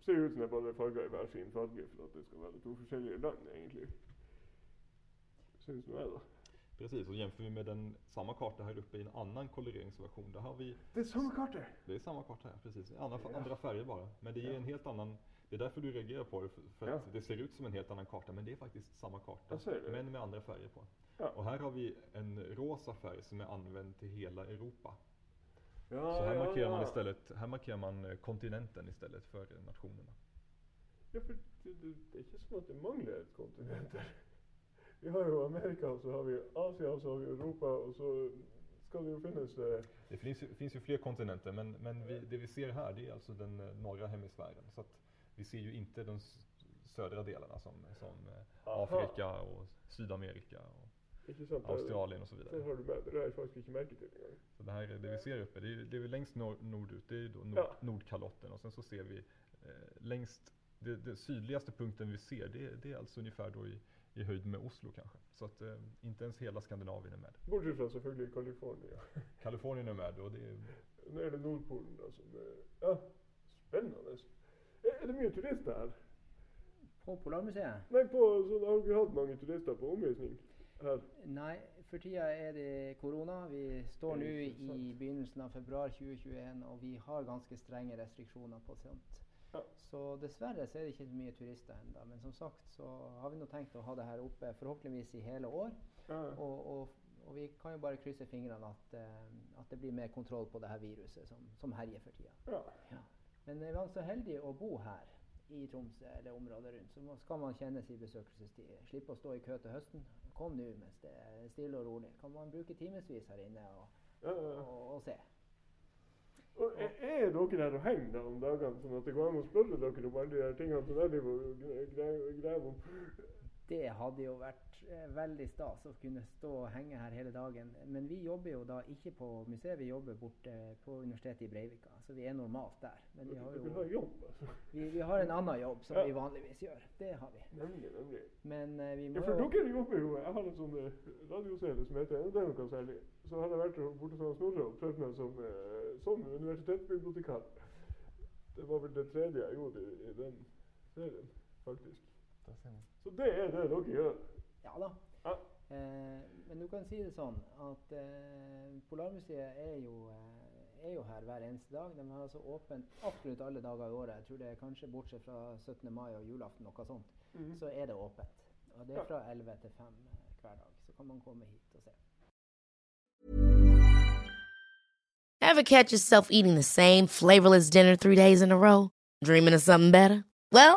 ser ut som de bare er farget i hver sin farge for at det skal være to forskjellige land, egentlig. Syns nå jeg, da. Precis, och jämför vi med den, samma karta här uppe i en annan koloreringsversion, där har vi Det er samme kartet! Det är samma karta här, precis. Andra, andra färger bara. Men det ger en helt annan... Det är därför du reagerar på det, för, för Ja. att det ser ut som en helt annan karta, men det är faktiskt samma karta. Men med andra färger på. Ja. Och här har vi en rosa färg som är använd till hela Europa. Ja, Så här ja, markerar man ja. istället, här markerar man eh, kontinenten istället för nationerna. Ja, for det, det, det ikke som at det mangler et kontinent der. Vi har jo Amerika, og så har vi Asia, og så har vi Europa, og så skal det jo finnes eh, Det finns ju, finns ju fler kontinenter, men, men vi, det vi ser här det är alltså den eh, norra hemisfären. Så att vi ser ju inte de södra delarna som, som eh, Aha. Afrika och Sydamerika och Australien och så vidare. har du med. Det har jeg faktisk ikke merket til engang. Så det här, det vi ser uppe, det är, ju- det är längst nor nordut, det är ju då nord, Ja. Nordkalotten och sen så ser vi eh, längst, det, det sydligaste punkten vi ser det, det är alltså ungefär då i, i höjd med Oslo kanske. Så att eh, inte ens hela Skandinavien är med. Bortsett fra selvfølgelig California. [laughs] Kalifornien är med och det är, Nå er det Nordpolen, da, som er Ja, spennende. Er, er det mye turister her? På Polarmuseet? Nei, på, sånn, har dere hatt mange turister på omvisning her? Nei, for tida er det korona. Vi står sant. i begynnelsen av februar 2021, og vi har ganske strenge restriksjoner på sånt. Ja. Så dessverre så er det ikke så mye turister ennå. Men som sagt så har vi nå tenkt å ha det her oppe forhåpentligvis i hele år. Ja. Og, og, og vi kan jo bare krysse fingrene at, eh, at det blir mer kontroll på det her viruset som, som herjer for tida. ja. Ja. Men er man så heldig å bo her i Tromsø eller området rundt, så skal man kjenne sin besøkelsestid. Slippe å stå i kø til høsten. Kom nå mens det er stille og rolig. Kan man bruke timevis her inne og, ja. og, og se. Og er, er dere her og henger da om dagene, sånn at det går an å spørre dere om alle de her tingene som jeg driver og graver om? Det hadde jo vært eh, veldig stas å kunne stå og henge her hele dagen. Men vi jobber jo da ikke på museet, vi jobber borte på Universitetet i Breivika. Så vi er normalt der. Men vi har jo jobb, altså. vi, vi har en annen jobb som Ja. vi vanligvis gjør. Det har vi. Nemlig, nemlig. Men eh, vi Ja, må for jo dere jobber jo Jeg har en sånn eh, radioserie som heter Det er noe særlig. Så har jeg vært borte hos Snorre og prøvd meg som, eh, som universitetsbibliotekar. Det var vel det tredje jeg gjorde i, i den serien, faktisk. där ser man. Så det er det dere gjør? Ja da. Ja. Eh, men du kan si det sånn at eh, Polarmuseet er jo, eh, er jo, her hver eneste dag. De har altså åpent absolutt alle dager i året. Jeg tror det er kanskje bortsett fra 17. mai og julaften, noe sånt. Mm -hmm. Så er det åpent. Og det er fra 11 til 5 eh, hver dag. Så kan man komme hit og se. Ever catch yourself eating the same flavorless dinner three days in a row? Dreaming of something better? Well,